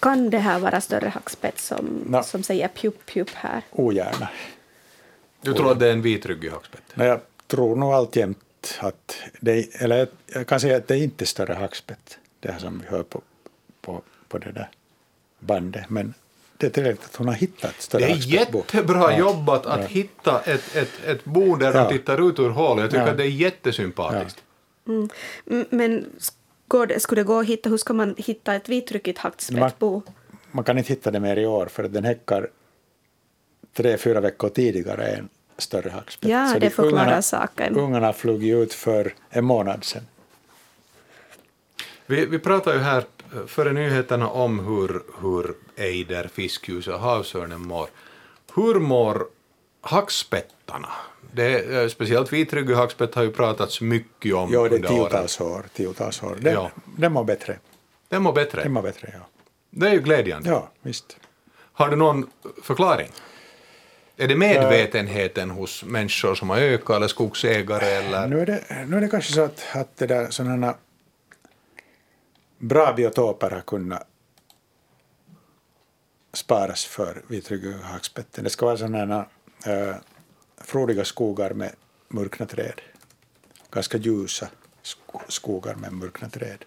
kan det här vara större hackspett som, Nå. som säger pjupp-pjupp här? Ogärna. Du tror att det är en vitryggig hackspett? Men jag tror nog alltjämt att det, eller jag- kan säga att det är inte större hackspett, det här som vi hör på, på, på det där bandet. Men det är tillräckligt att hon har hittat större Det är jättebra Ja. jobbat att Ja. hitta ett, ett, ett bo där Ja. de tittar ut ur hålet. Jag tycker Ja. att det är jättesympatiskt. Mm, Men går det, skulle det gå att hitta, hur ska man hitta ett vitryckigt hackspettbo? Man kan inte hitta det mer i år för den häckar tre, fyra veckor tidigare än större hackspett. Ja, Så det de förklarar ungarna, saken. Ungarna flög ut för en månad sedan. Vi, vi pratar ju här före nyheterna om hur, hur ejder, fiskljus och havsörnen mår. Hur mår hackspettarna? Det eh, speciellt vitryggig hackspett har ju pratats mycket om Ja, det är tiotals år. Tiotals år. Den, Ja. den mår bättre. Den mår bättre. Den mår bättre, ja. Det är ju glädjande. Ja, visst. Har du någon förklaring? Är det medvetenheten hos människor som har ökat, eller skogsägare, eller? Nu är det, nu är det kanske så att, att det där sådana bra biotoper har kunnat sparas för vitryggiga hackspetten. Det ska vara sådana äh, frodiga skogar med mörkna träd. Ganska ljusa sk- skogar med mörkna träd.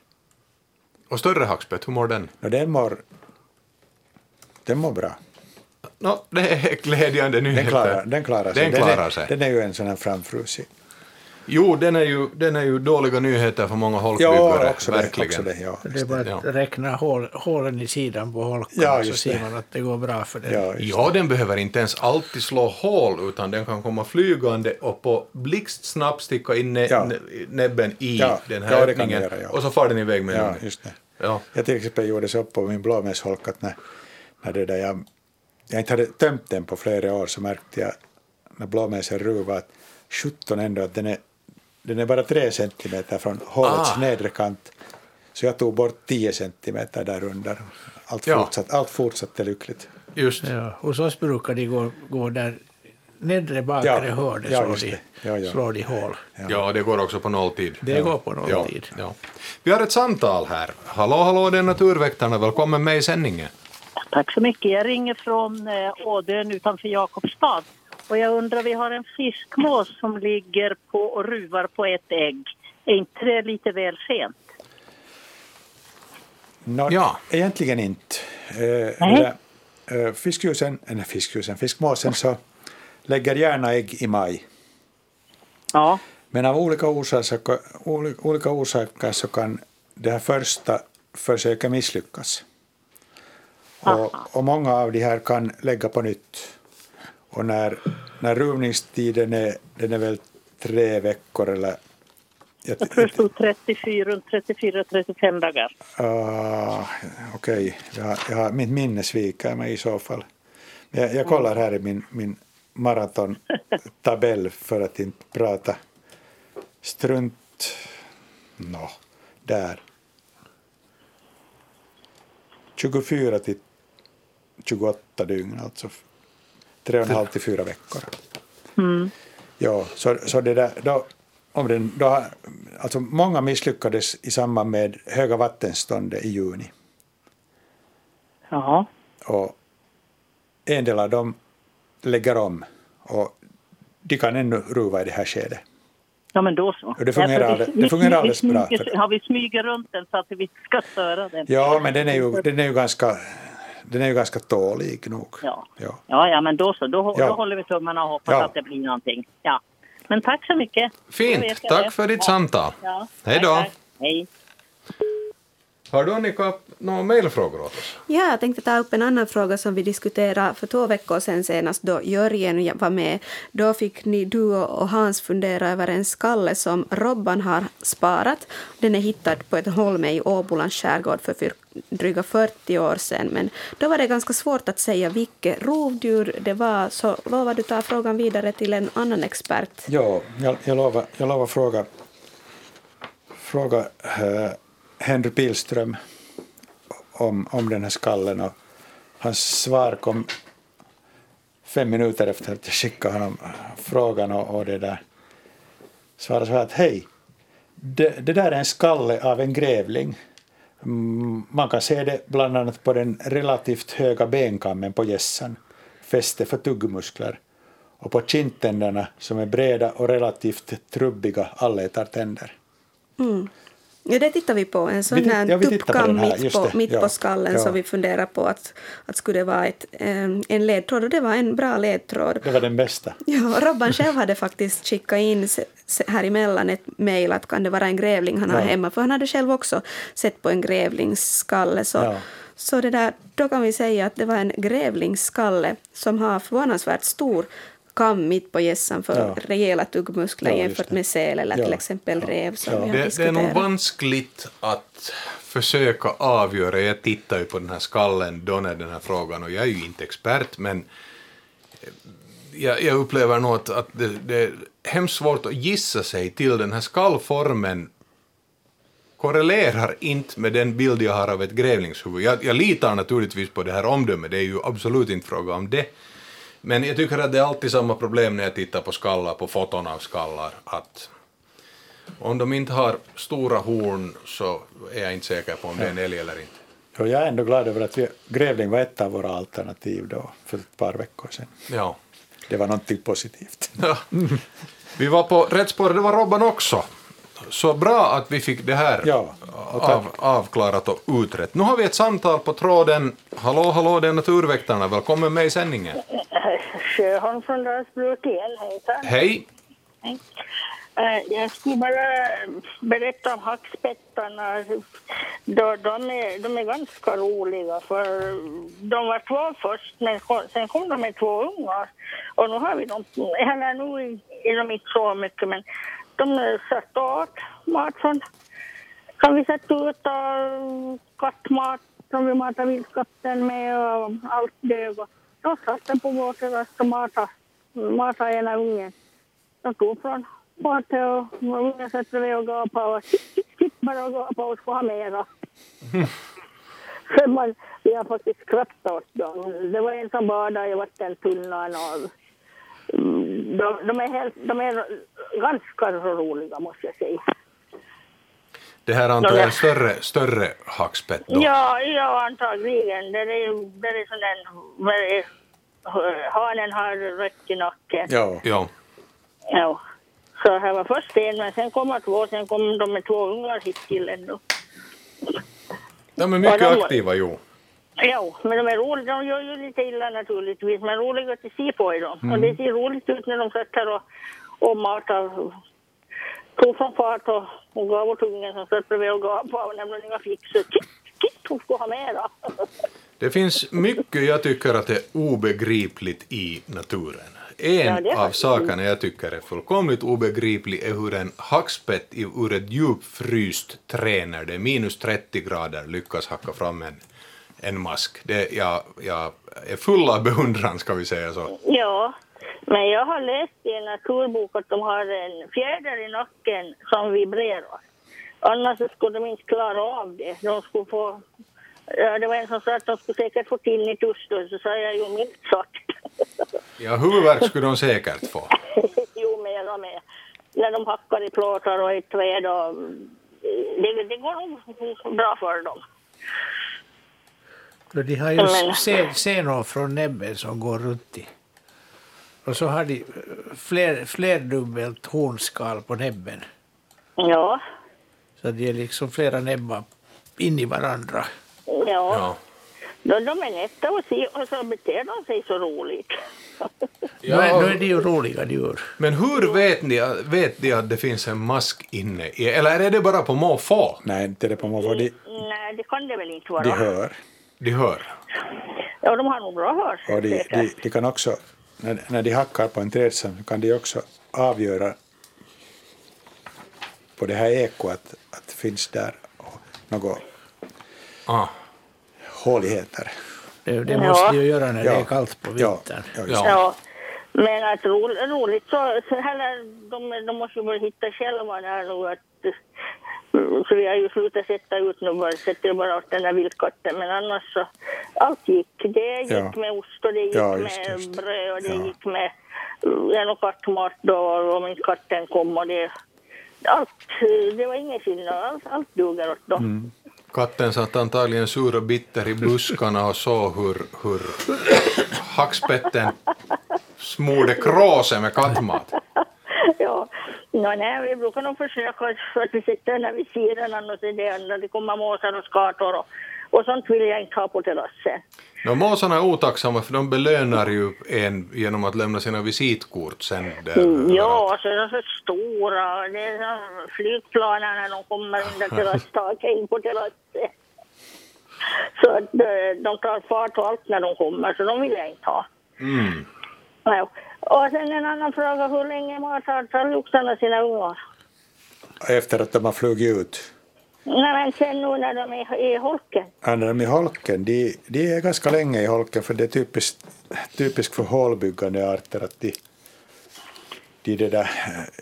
Och större hackspett, hur mår den? Och den mår, den mår bra. Nå, det är glädjande nyheter. Den klarar, den klarar sig. Den klarar är, sig. Den är ju en sån här framfrusig. Jo, den är, ju, den är ju dåliga nyheter för många holkbyggare. Ja, också det. verkligen. Också det ja, Det är bara att Ja. räkna hål, hålen i sidan på holkarna Ja, så ser det. man att det går bra för den. ja, Ja, den behöver inte ens alltid slå hål, utan den kan komma flygande och på blixtsnabbt sticka in nä- Ja. nä- näbben i Ja, den här ja, det öppningen göra, ja. och så far den iväg med Ja, ungen. just det. Ja. Jag till exempel gjorde så upp på min blåmesholk att när, när det där jag, jag inte hade tömt den på flera år så märkte jag när blåmesen ruvade att 17 ändå att den är, den är bara 3 centimeter från hålets Ah. nedre kant. Så jag tog bort 10 centimeter där under. Allt, Ja. fortsatt, allt fortsatte lyckligt. Just. Ja, hos oss brukar de gå, gå där nedre bakre Ja, hörnet ja, slår, de, det. Ja, ja. slår de hål. Ja. det går också på nolltid. Det går på någon Ja, tid. ja. Vi har ett samtal här. Hallå, hallå, det är Naturväktarna. Välkommen med i sändningen. Tack så mycket. Jag ringer från eh, Ådön utanför Jakobstad. Och jag undrar, vi har en fiskmås som ligger på och ruvar på ett ägg. Är inte det lite väl sent? Nå, Ja. Egentligen inte. Eh, eh, fiskljusen, eller fiskljusen, fiskmåsen så lägger gärna ägg i maj. Ja. Men av olika orsaker, oli- olika orsaker så kan det här första försöket misslyckas. Och, och många av de här kan lägga på nytt. Och när, när ruvningstiden är, den är väl tre veckor eller jag, Jag tror det stod 34, runt 34-35 dagar. Ah, Okej, jag, jag, har- mitt minne sviker mig i så fall. Jag, jag kollar här i min, min maratontabell för att inte prata strunt. Nå, där. 24 till 28 dygn, alltså tre och en halv till fyra veckor. Mm. Ja, så, så det där, då, om den, då, alltså många misslyckades i samband med höga vattenståndet i juni. Ja. Och en del av dem lägger om och de kan ännu ruva i det här skedet. Ja, men då så. Och det fungerar tror alldeles- det fungerar alldeles bra för- Har vi smyger runt den så att vi ska störa den? Ja, men den är ju, den är ju, ganska, den är ju ganska tålig nog. Ja. Ja. Ja, ja, men då så. Då, Ja. då håller vi tummarna och hoppas Ja. att det blir någonting. Ja. Men tack så mycket. Fint, tack det. för ditt Ja. samtal. Ja. Hej då. Tack, tack. Hej. Har du Annika några mejlfrågor åt oss? Ja, jag tänkte ta upp en annan fråga som vi diskuterade för två veckor sedan senast då Jörgen var med. Då fick ni, du och Hans fundera över en skalle som Robban har sparat. Den är hittad på ett holme i Åbolands skärgård för dryga 40 år sedan. Men då var det ganska svårt att säga vilket rovdjur det var. Så lovar du ta frågan vidare till en annan expert? Ja, jag, jag lovar, jag lovar fråga, fråga uh, Henry Pilström om, om den här skallen och hans svar kom fem minuter efter att jag skickade honom frågan och, och det där svarade så här att hej, det, det där är en skalle av en grävling. Mm, man kan se det bland annat på den relativt höga benkammen på gässan, fäste för tuggmuskler, och på kindtänderna som är breda och relativt trubbiga allätartänder. Mm. Ja, det tittar vi på. En sån Vi här ja, tuppkam mitt, på, mitt Ja, på skallen ja. så vi funderar på att, att skulle det vara ett, en ledtråd och det var en bra ledtråd. Det var den bästa. Ja, Robban själv hade faktiskt skickat in här emellan ett mejl att kan det vara en grävling han har hemma, för han hade själv också sett på en grävlingsskalle. Så, så det där, då kan vi säga att det var en grävlingsskalle som har förvånansvärt stor kam mitt på gässan för Ja. rejäla tuggmuskler Ja, jämfört det. med säl eller Ja. till exempel rev som Ja. vi har Det, det är nog vanskligt att försöka avgöra. Jag tittar ju på den här skallen då när den här frågan och jag är ju inte expert men jag, jag upplever nog att, att det, det är hemskt svårt att gissa sig till den här skallformen korrelerar inte med den bild jag har av ett grävlingshuvud. Jag, jag litar naturligtvis på det här omdömet, det är ju absolut inte fråga om det. Men jag tycker att det är alltid samma problem när jag tittar på skallar, på foton av skallar, att om de inte har stora horn så är jag inte säker på om det är en älg eller inte. Och jag är ändå glad över att vi, grävling var ett av våra alternativ då för ett par veckor sedan. Ja. Det var någonting positivt. Ja. Vi var på rätt spår, det var Robban också. Så bra att vi fick det här Ja, av, avklarat och utrett. Nu har vi ett samtal på tråden. Hallå, hallå, det är Naturväktarna. Välkommen med i sändningen. (laughs) Sjöholm från Dalsbruk igen, hejsan. Hej. Eh, Jag skulle bara berätta om hackspettarna. De, de, är, de är ganska roliga, för de var två först, men sen kom de med två ungar. Och nu har vi dem, eller nu är de inte så mycket, men kan vi sätta ut och kattmat som vi matar vildkatten med och allt det. De satt den på vår terrass och matade, matade ena ungen. De tog från maten och ungen satt bredvid och gapade och bara och gapade och skulle ha mera. Man, vi har faktiskt skrattat åt dem. Det var en som badade i vattentunnan och mm, de, de, är helt, de är ganska roliga måste jag säga. Det här antar jag är en större, större hackspett då. Ja, ja antagligen. Det är, det är sån där, är, hanen har rött i nacken. Ja. Ja. Ja. Så här var först en, men sen kommer två, sen kom de med två ungar hit till ändå. De är mycket de- aktiva, jo. Ja, men de är roliga. De gör ju lite illa naturligtvis, men roliga att se på är de. Mm. Och det ser roligt ut när de sätter och, och matar. Tog från fart och, och gav åt ungen som satt bredvid och gapade och nämnde inga fix. Så Titt, titt, hon skulle ha mera. (laughs) Det finns mycket jag tycker att är obegripligt i naturen. En Ja, av sakerna jag tycker är fullkomligt obegriplig är hur en hackspett ur ett djupfryst trä när det är minus 30 grader lyckas hacka fram en, en mask. Det, jag, jag är full av beundran, ska vi säga så. Ja, men jag har läst i en naturbok att de har en fjäder i nacken som vibrerar. Annars skulle de inte klara av det. De skulle få... Ja, det var en som sa att de skulle säkert få tinnitus då, så sa jag ju milt sagt. (laughs) Ja, huvudvärk skulle de säkert få. (laughs) jo, mer och mer. När de hackar i plåtar och i träd och... Det, det går nog bra för dem. De har ju senor från näbben som går runt i. Och så har de eh, fler, flerdubbelt hornskal på näbben. Ja, Så de är liksom flera näbbar in i varandra. ja. Ja. De, de är nätta att se och så beter de sig så roligt. Nu, är, nu är de ju roliga djur. Men hur vet ni, vet ni att det finns en mask inne? i- Eller är det bara på måfå? Nej, inte det på måfå. De, Nej, Nej, det kan det väl inte vara. De hör. De hör. Ja, de har nog bra hörsel. Och de, de, de kan också, när, när de hackar på en trädstam, kan de också avgöra på det här eko att, att finns där några Ah. håligheter. Det, det måste ju göra när det Ja. är kallt på vintern. ja, Ja. Ja. Men att ro, roligt så, så heller, de, de måste ju hitta själva där nu att så vi har ju slutat sätta ut nu, bara, sätter bara åt den där vildkatten men annars så allt gick. Det gick Ja. med ost och det gick Ja, just, med just. bröd och det Ja. gick med en och kattmat då om inte katten kom och det allt, eh, det var ingen skillnad, allt, allt duger åt dem. Mm. Katten satt antagligen sur och bitter i buskarna och såg hur, hur hackspetten smorde kråse med kattmat. (laughs) Ja, no, nej, vi brukar nog försöka att- att vi sätter den här vid sidan annars är det kommer måsar och skator och, och sånt vill jag inte ha på terrassen. No, måsarna är otacksamma för de belönar ju en genom att lämna sina visitkort sen. Där. Mm, Ja, så är de så stora. Det är som flygplanen när de kommer in där terrasstaket in på terrassen. (laughs) Så att eh, de tar fart och allt när de kommer, så de vill jag inte ha. Mm. Ja. Och sen en annan fråga, hur länge matar tar oxarna sina ungar? Efter att de har flugit ut. Nej, men sen nu när de är i holken. Ja, när de är i holken, de, de är ganska länge i holken för det är typiskt, typiskt för hålbyggande arter att de, de, det där,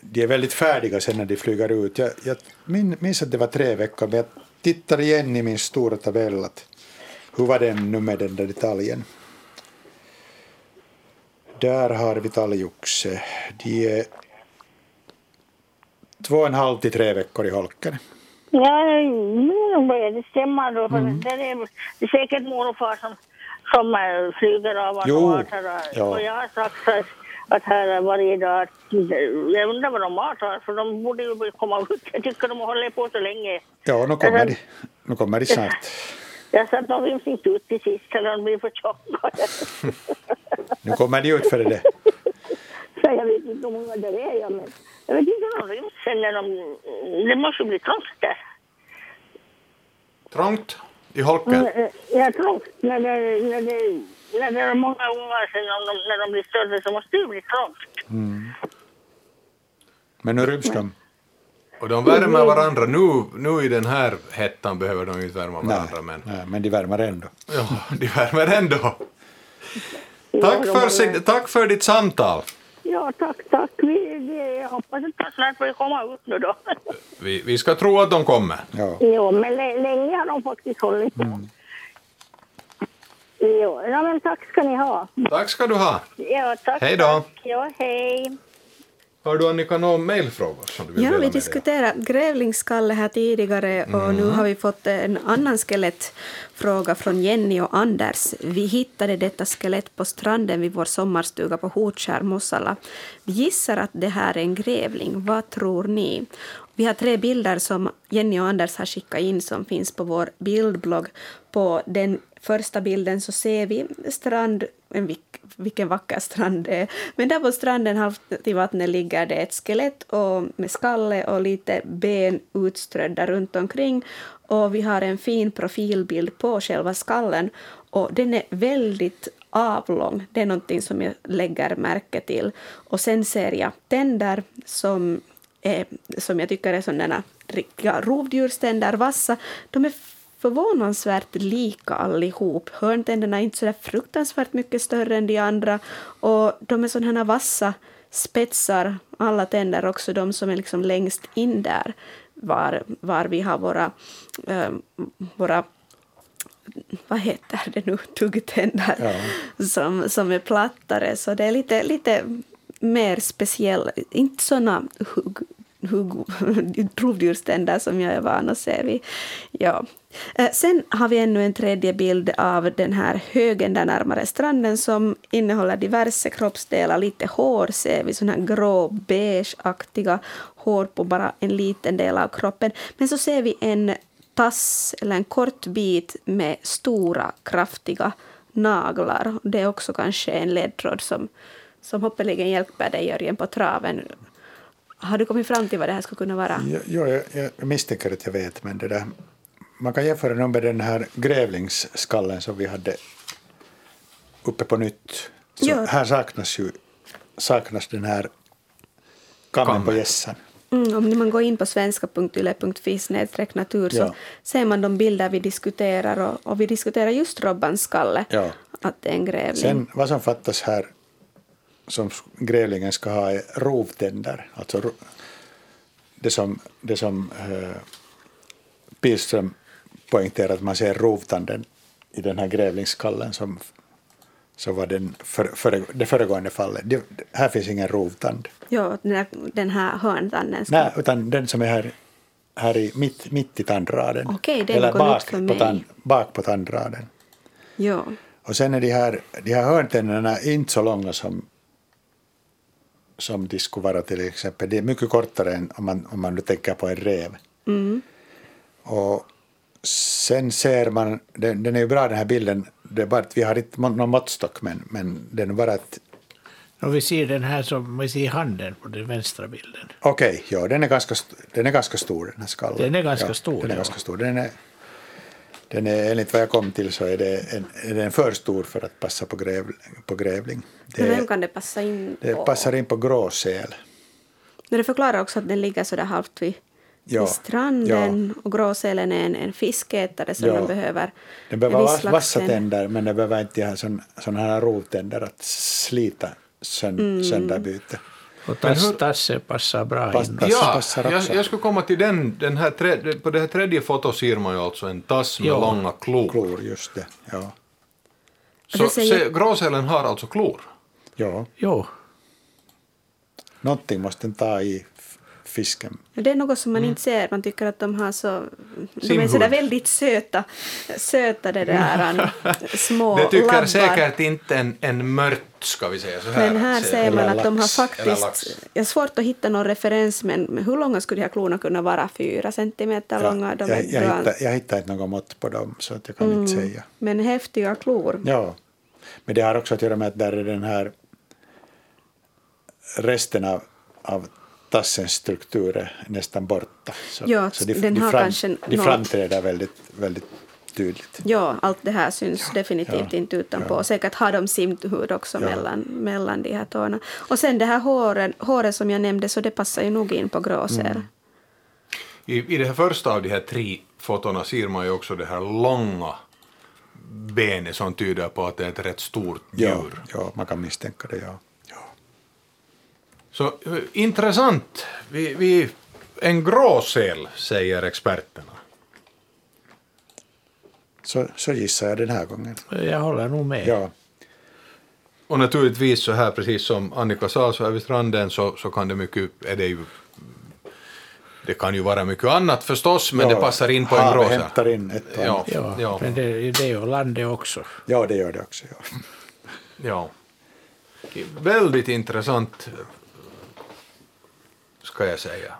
de är väldigt färdiga sen när de flyger ut. Jag, jag min- minns att det var tre veckor men jag tittar igen i min stora tabell att hur var det nu med den där detaljen. Där har vi talgoxe. De är två och en halv till tre veckor i holken. Ja, nu börjar det stämma då. För det, är, det är säkert mor och far som, som äh, flyger av och Jo, matar. ja. Och jag har sagt att, här varje dag, jag undrar vad de matar, för de borde ju komma ut. Jag tycker de håller på så länge. Ja, nu kommer de, nu kommer de snart. Jag sa att de ryms inte ut till sist, eller de blir för tjocka. Nu kommer de ut för det. så jag vet inte hur många det är, ja, men jag vet inte om de ryms sen när de... Det måste bli trångt där. Trångt i holken. Mm, Ja, trångt. När det, när, det, när det är många ungar sen om de, när de blir större så måste det bli trångt. Men nu ryms de. Och de värmer varandra. Nu, nu i den här hettan behöver de ju inte värma Nej, varandra men nej, men de värmer ändå. ja, de värmer ändå. Tack för, tack för ditt samtal. Ja, tack, tack. Vi, vi, hoppas att de snart får komma ut nu då. Vi, vi ska tro att de kommer. Ja. jo, men lä- länge har de faktiskt hållit på. Jo, ja, men tack ska ni ha. Tack ska du ha. Ja, tack. Hej då. tack. Ja, hej. Har du Annika några mejlfrågor som du vill Ja, vi diskuterade grävlingsskalle här tidigare och nu har vi fått en annan skelettfråga från Jenny och Anders. Vi hittade detta skelett på stranden vid vår sommarstuga på Hotskär, Mossala. Vi gissar att det här är en grävling. Vad tror ni? Vi har tre bilder som Jenny och Anders har skickat in som finns på vår bildblogg. På den första bilden så ser vi strand, en vik, vilken vacker strand det är. Men där på stranden halvt i vattnet ligger det ett skelett och med skalle och lite ben utströdda runt omkring. Och vi har en fin profilbild på själva skallen och den är väldigt avlång. Det är någonting som jag lägger märke till. Och sen ser jag tänder som, är, som jag tycker är sådana riktiga rovdjurständer, vassa. De är förvånansvärt lika allihop. Hörntänderna är inte så där fruktansvärt mycket större än de andra och de är sådana här vassa spetsar, alla tänder, också de som är liksom längst in där var, var vi har våra, eh, våra vad heter det nu, tuggtänder som, som är plattare. Så det är lite, lite mer speciell, inte såna hugg, hugg, (laughs) rovdjurständer som jag är van att se. Vi, ja. Eh, sen har vi ännu en tredje bild av den här högen där närmare stranden som innehåller diverse kroppsdelar, lite hår ser vi, sådana här grå beigeaktiga hår på bara en liten del av kroppen. Men så ser vi en tass eller en kort bit med stora kraftiga naglar. Det är också kanske en ledtråd som, som hoppeligen hjälper dig Jörgen på traven. Har du kommit fram till vad det här skulle kunna vara? Jo, jag, jag misstänker att jag vet, men det där man kan jämföra med den här grävlingsskallen som vi hade uppe på nytt. Så Ja. Här saknas ju saknas den här kammen på gässan. Mm, om man går in på svenska.yle.fi snedstreck natur så Ja. ser man de bilder vi diskuterar och, och vi diskuterar just Robbans skalle, Ja. att det är en grävling. Sen vad som fattas här som grävlingen ska ha är rovtänder. Alltså det som, det som eh, Pilström poängterar att man ser rovtanden i den här grävlingsskallen som så var den för, före, det föregående fallet. Det, här finns ingen rovtand. Ja, den, här, den här hörntanden. ska- Nej, utan den som är här, här i, mitt, mitt i tandraden. Okej, är Eller bak för på, tand, bak på tandraden. Ja. Och sen är de här, de här hörntänderna inte så långa som, som de skulle vara till exempel. De är mycket kortare än om man, om man nu tänker på en räv. Mm. Och sen ser man, den, den är ju bra den här bilden, det är bara att vi har inte någon måttstock men, men den är bara att Och vi ser den här som vi ser handen på den vänstra bilden. Okej, ja, den är, ganska, den är ganska stor den här skallen. Den är ganska ja, stor, Den är ja. ganska stor. Den är, den är, enligt vad jag kom till så är, det en, är den för stor för att passa på, gräv, på grävling. Men vem Det, kan det passa in det på? passar in på gråsäl. Men det förklarar också att den ligger så där halvt vid, Ja, vid stranden och gråsälen är en, en fiskätare som Ja. den behöver Den behöver vassa tänder. men den behöver inte ha sån- sådana här rovtänder att slita sön, Mm. sönderbyte. Och tass, tasse passar bra Pass- in. tass- Ja, passar jag, jag skulle komma till den, den här tre, på det här tredje fotot ser man ju alltså en tass med Ja. långa klor. Klor, just det. Ja. Så Det säger- gråsälen har alltså klor? ja. Jo, Någonting måste den ta i fisken. Det är något som man Mm. inte ser. Man tycker att de har så... De är Simhud. sådär väldigt söta. Söta det där an, små Det tycker labbar. säkert inte en, en mört, ska vi säga så här. Men här ser man att de har faktiskt... Jag har svårt att hitta någon referens, men hur långa skulle de här klorna kunna vara? Fyra centimeter långa? De jag, jag, hittar, jag hittar inte något mått på dem så att jag kan inte säga. Men häftiga klor. Ja, men det har också att göra med att där är den här resten av, av tassens struktur är nästan borta. Så, Ja, så de, den de, har fram, kanske de framträder väldigt, väldigt tydligt. Ja, allt det här syns definitivt ja, inte utanpå. ja. Säkert har de simhud också Ja. mellan, mellan de här tårna. Och sen det här håret, håret som jag nämnde, så det passar ju nog in på gråsäl. Mm. I, I det här första av de här tre fotona ser man ju också det här långa benet som tyder på att det är ett rätt stort Ja, djur. ja, man kan misstänka det, ja. Så intressant. Vi, vi, en gråsäl, säger experterna. Så, så gissar jag den här gången. jag håller nog med. Ja, Och naturligtvis så här, precis som Annika sa, så här vid stranden så, så kan det mycket, är det ju det kan ju vara mycket annat förstås, men Ja, det passar in på en havet gråsäl. hämtar in ett och Ja, annat. Ja, ja, men det, det är ju landet också. ja, det gör det också. Ja. ja. Väldigt intressant, ska jag säga.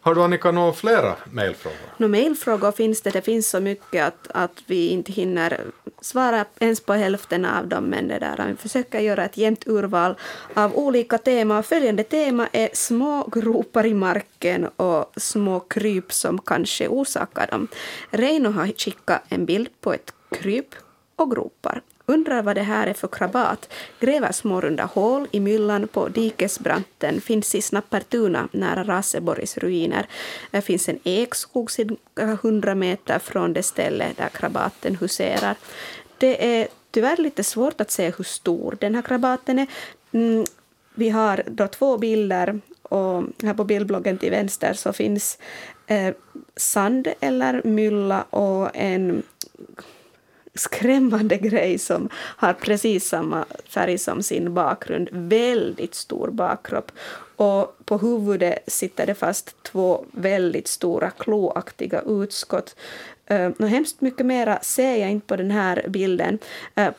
Har du Annika några flera mejlfrågor? No, mejlfrågor finns det. Det finns så mycket att, att vi inte hinner svara ens på hälften av dem. Men det där, vi försöker göra ett jämnt urval av olika teman. Följande tema är små gropar i marken och små kryp som kanske orsakar dem. Reino har skickat en bild på ett kryp och gropar. Undrar vad det här är för krabat. Gräver små runda hål i myllan på dikesbranten. Finns i Snappertuna nära Raseborgs ruiner. Det finns en ekskog cirka 100 meter från det ställe där krabaten huserar. Det är tyvärr lite svårt att se hur stor den här krabaten är. Mm, vi har då två bilder och här på bildbloggen till vänster så finns eh, sand eller mylla och en skrämmande grej som har precis samma färg som sin bakgrund. Väldigt stor bakkropp. Och på huvudet sitter det fast två väldigt stora kloaktiga utskott. Eh, uh, och hemskt mycket mera ser jag inte på den här bilden. Uh,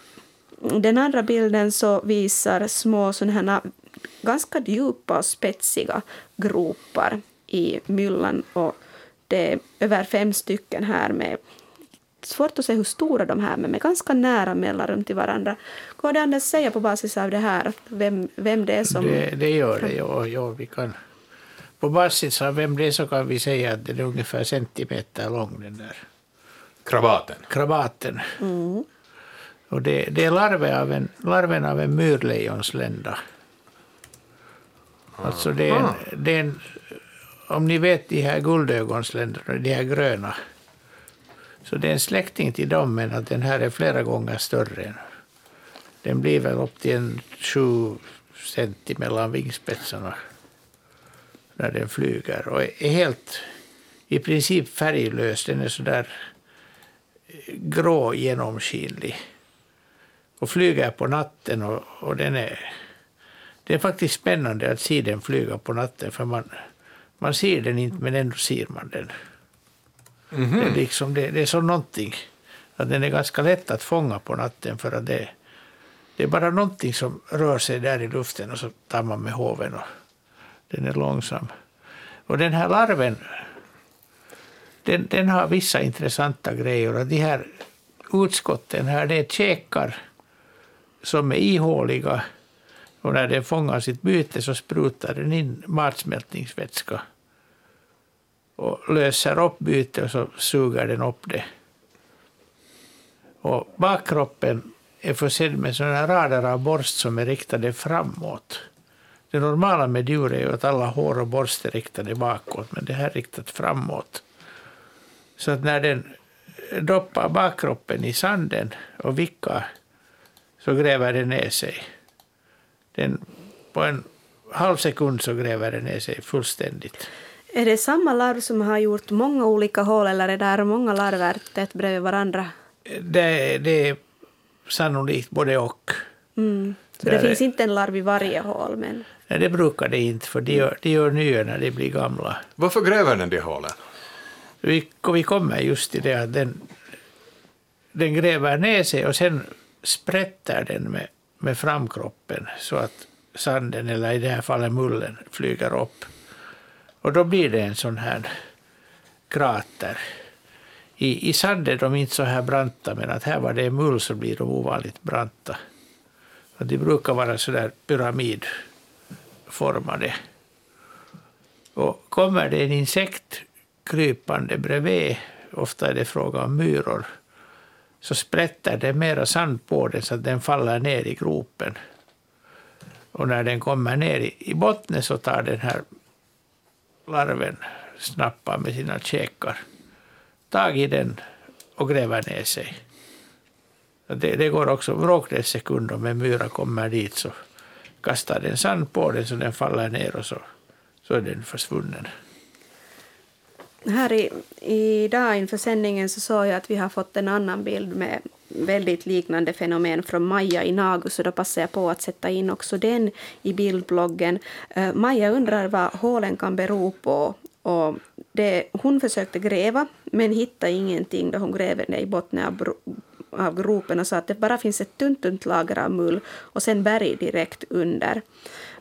den andra bilden så visar små sådana här ganska djupa och spetsiga gropar i myllan och det är över fem stycken här med svårt att se hur stora de här är, men med ganska nära mellanrum till varandra. Går det Anders säga på basis av det här vem, vem det är som... Det, det gör det, ja, ja, vi kan på basis av vem det är så kan vi säga att den är ungefär centimeter lång, den där Kravaten. krabaten. Och det, det är larver av en, larven av en myrlejonslända. Alltså det är, en, det är en, om ni vet de här guldögonsländorna, de här gröna, så det är en släkting till dem, men att den här är flera gånger större. Den blir väl upp till en sju centi mellan vingspetsarna när den flyger och är helt i princip färglös. Den är så där eh, grå genomskinlig och flyger på natten och, och den är det är faktiskt spännande att se den flyga på natten för man, man ser den inte men ändå ser man den. Mm-hmm. Det, är liksom, det, det är som någonting att den är ganska lätt att fånga på natten för att det, det är bara någonting som rör sig där i luften och så tar man med hoven och den är långsam. Och den här larven den, den har vissa intressanta grejer. Och de här utskotten här, det är käkar som är ihåliga. Och när den fångar sitt byte så sprutar den in matsmältningsvätska och löser upp bytet och så suger den upp det. Och bakkroppen är försedd med sådana rader av borst som är riktade framåt. Det normala med djur är ju att alla hår och borst är riktade bakåt, men det här är riktat framåt. Så att när den doppar bakkroppen i sanden och vickar så gräver den ner sig. Den, på en halv sekund så gräver den ner sig fullständigt. Är det samma larv som har gjort många olika hål eller är det många larver tätt bredvid varandra? Det, det är sannolikt både och. Mm. Så det finns inte en larv i varje hål? Men... Nej, det brukar det inte, för de gör, de gör nya när de blir gamla. Varför gräver den de hålen? Vi, vi kommer just till det att den, den gräver ner sig och sen sprätter den med, med framkroppen så att sanden, eller i det här fallet mullen, flyger upp. Och då blir det en sån här krater. I, I sand är de inte så här branta, men att här var det mull så blir de ovanligt branta. Och de brukar vara så där pyramidformade. Och kommer det en insekt krypande bredvid, ofta är det fråga om myror, så sprätter det mera sand på den så att den faller ner i gropen. Och när den kommer ner i, i botten så tar den här larven, snappar med sina käkar, tag i den och gräver ner sig. Det, det går också bråkdels sekund om en myra kommer dit så kastar den sand på den så den faller ner och så, så är den försvunnen. Här i, idag inför sändningen så såg jag att vi har fått en annan bild med väldigt liknande fenomen från Maja i Nagu, så då passar jag på att sätta in också den i bildbloggen. Uh, Maja undrar vad hålen kan bero på. Och det, hon försökte gräva, men hittade ingenting då hon grävde ner i botten av, av gropen och sa att det bara finns ett tunt, tunt lager av mull och sen berg direkt under.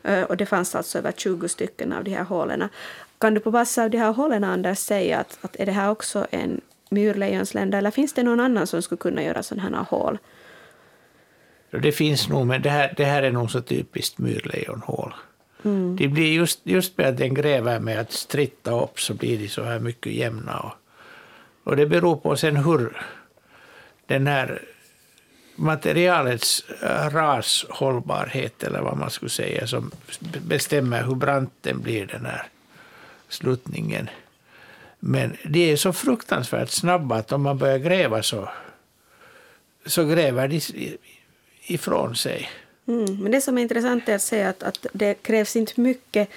Eh, Och det fanns alltså över 20 stycken av de här hålen. Kan du på basis av de här hålen, Anders, säga att, att är det här också en myrlejonslända eller finns det någon annan som skulle kunna göra sådana här hål? Det finns nog, men det här, det här är nog så typiskt myrlejonhål. Det blir just, just med att den gräver med att stritta upp så blir de så här mycket jämna. Och, och det beror på sen hur den här materialets äh, rashållbarhet, eller vad man skulle säga, som bestämmer hur brant den blir, den här sluttningen. Men de är så fruktansvärt snabba att om man börjar gräva så, så gräver de ifrån sig. Mm. Men det som är intressant är att se att, att det krävs inte mycket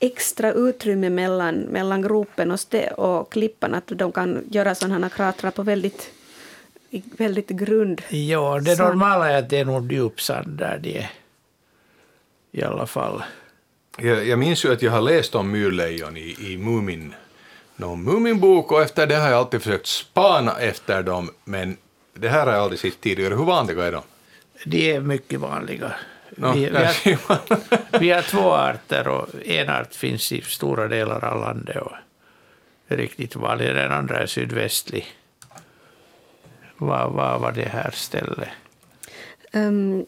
extra utrymme mellan, mellan gropen och, och klippan, att de kan göra sådana här kratrar på väldigt, väldigt grund. Ja, det Sand. normala är att det är nog djupsand där de är. I alla fall. Jag, jag minns ju att jag har läst om myrlejon i, i Mumin, någon Muminbok och efter det har jag alltid försökt spana efter dem, men det här har jag aldrig sett tidigare. Hur vanliga är de? De är mycket vanliga. Nå, vi, vi, har, (laughs) vi har två arter och en art finns i stora delar av landet och är riktigt vanlig. Den andra är sydvästlig. Vad vad var det här stället? Um,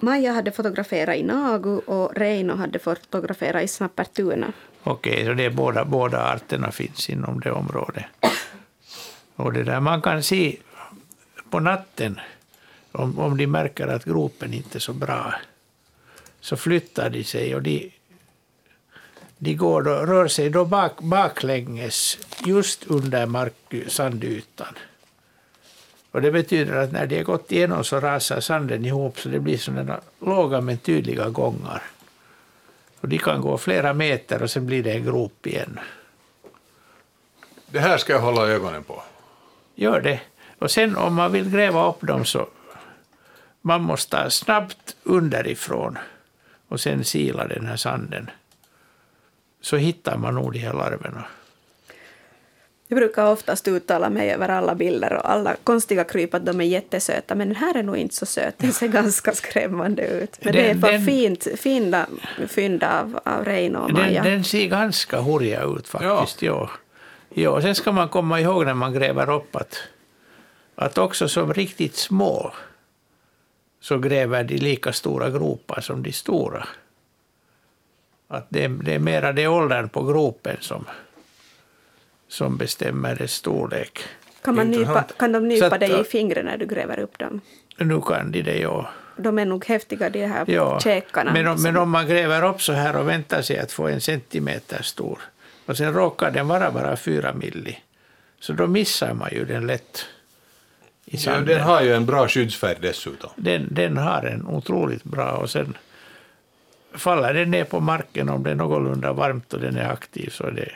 Maja hade fotograferat i Nagu och Reino hade fotograferat i Snappertuna. Okej, så det är båda, båda arterna finns inom det området. Och det där, man kan se på natten, om, om de märker att gropen inte är så bra, så flyttar de sig och de, de går då, rör sig då bak, baklänges just under mark, sandytan. Och det betyder att när de har gått igenom så rasar sanden ihop så det blir sådana låga men tydliga gångar. Och de kan gå flera meter och sen blir det en grop igen. Det här ska jag hålla ögonen på. Gör det. Och sen om man vill gräva upp dem så man måste snabbt underifrån och sen sila den här sanden. Så hittar man nog de här larverna. Jag brukar oftast uttala mig över alla bilder och alla konstiga kryp att de är jättesöta, men den här är nog inte så söt. Den ser ganska skrämmande ut. Men Den- det är för den- fint, fina fynd av, av Reino och Maja. Den, den ser ganska hurja ut faktiskt. Ja. Ja. Sen ska man komma ihåg när man gräver upp att, att också som riktigt små så gräver de lika stora gropar som de stora. Att det, det är mera det åldern på gropen som, som bestämmer dess storlek. Kan, man nypa, kan de nypa att, dig i fingret när du gräver upp dem? Nu kan de det, ja. De är nog häftiga, de här Ja, käkarna. men, om, men om man gräver upp så här och väntar sig att få en centimeter stor och sen råkar den vara bara fyra milli, så då missar man ju den lätt i Ja, den har ju en bra skyddsfärg dessutom. den, den har en otroligt bra och sen faller den ner på marken om det är någorlunda varmt och den är aktiv så är det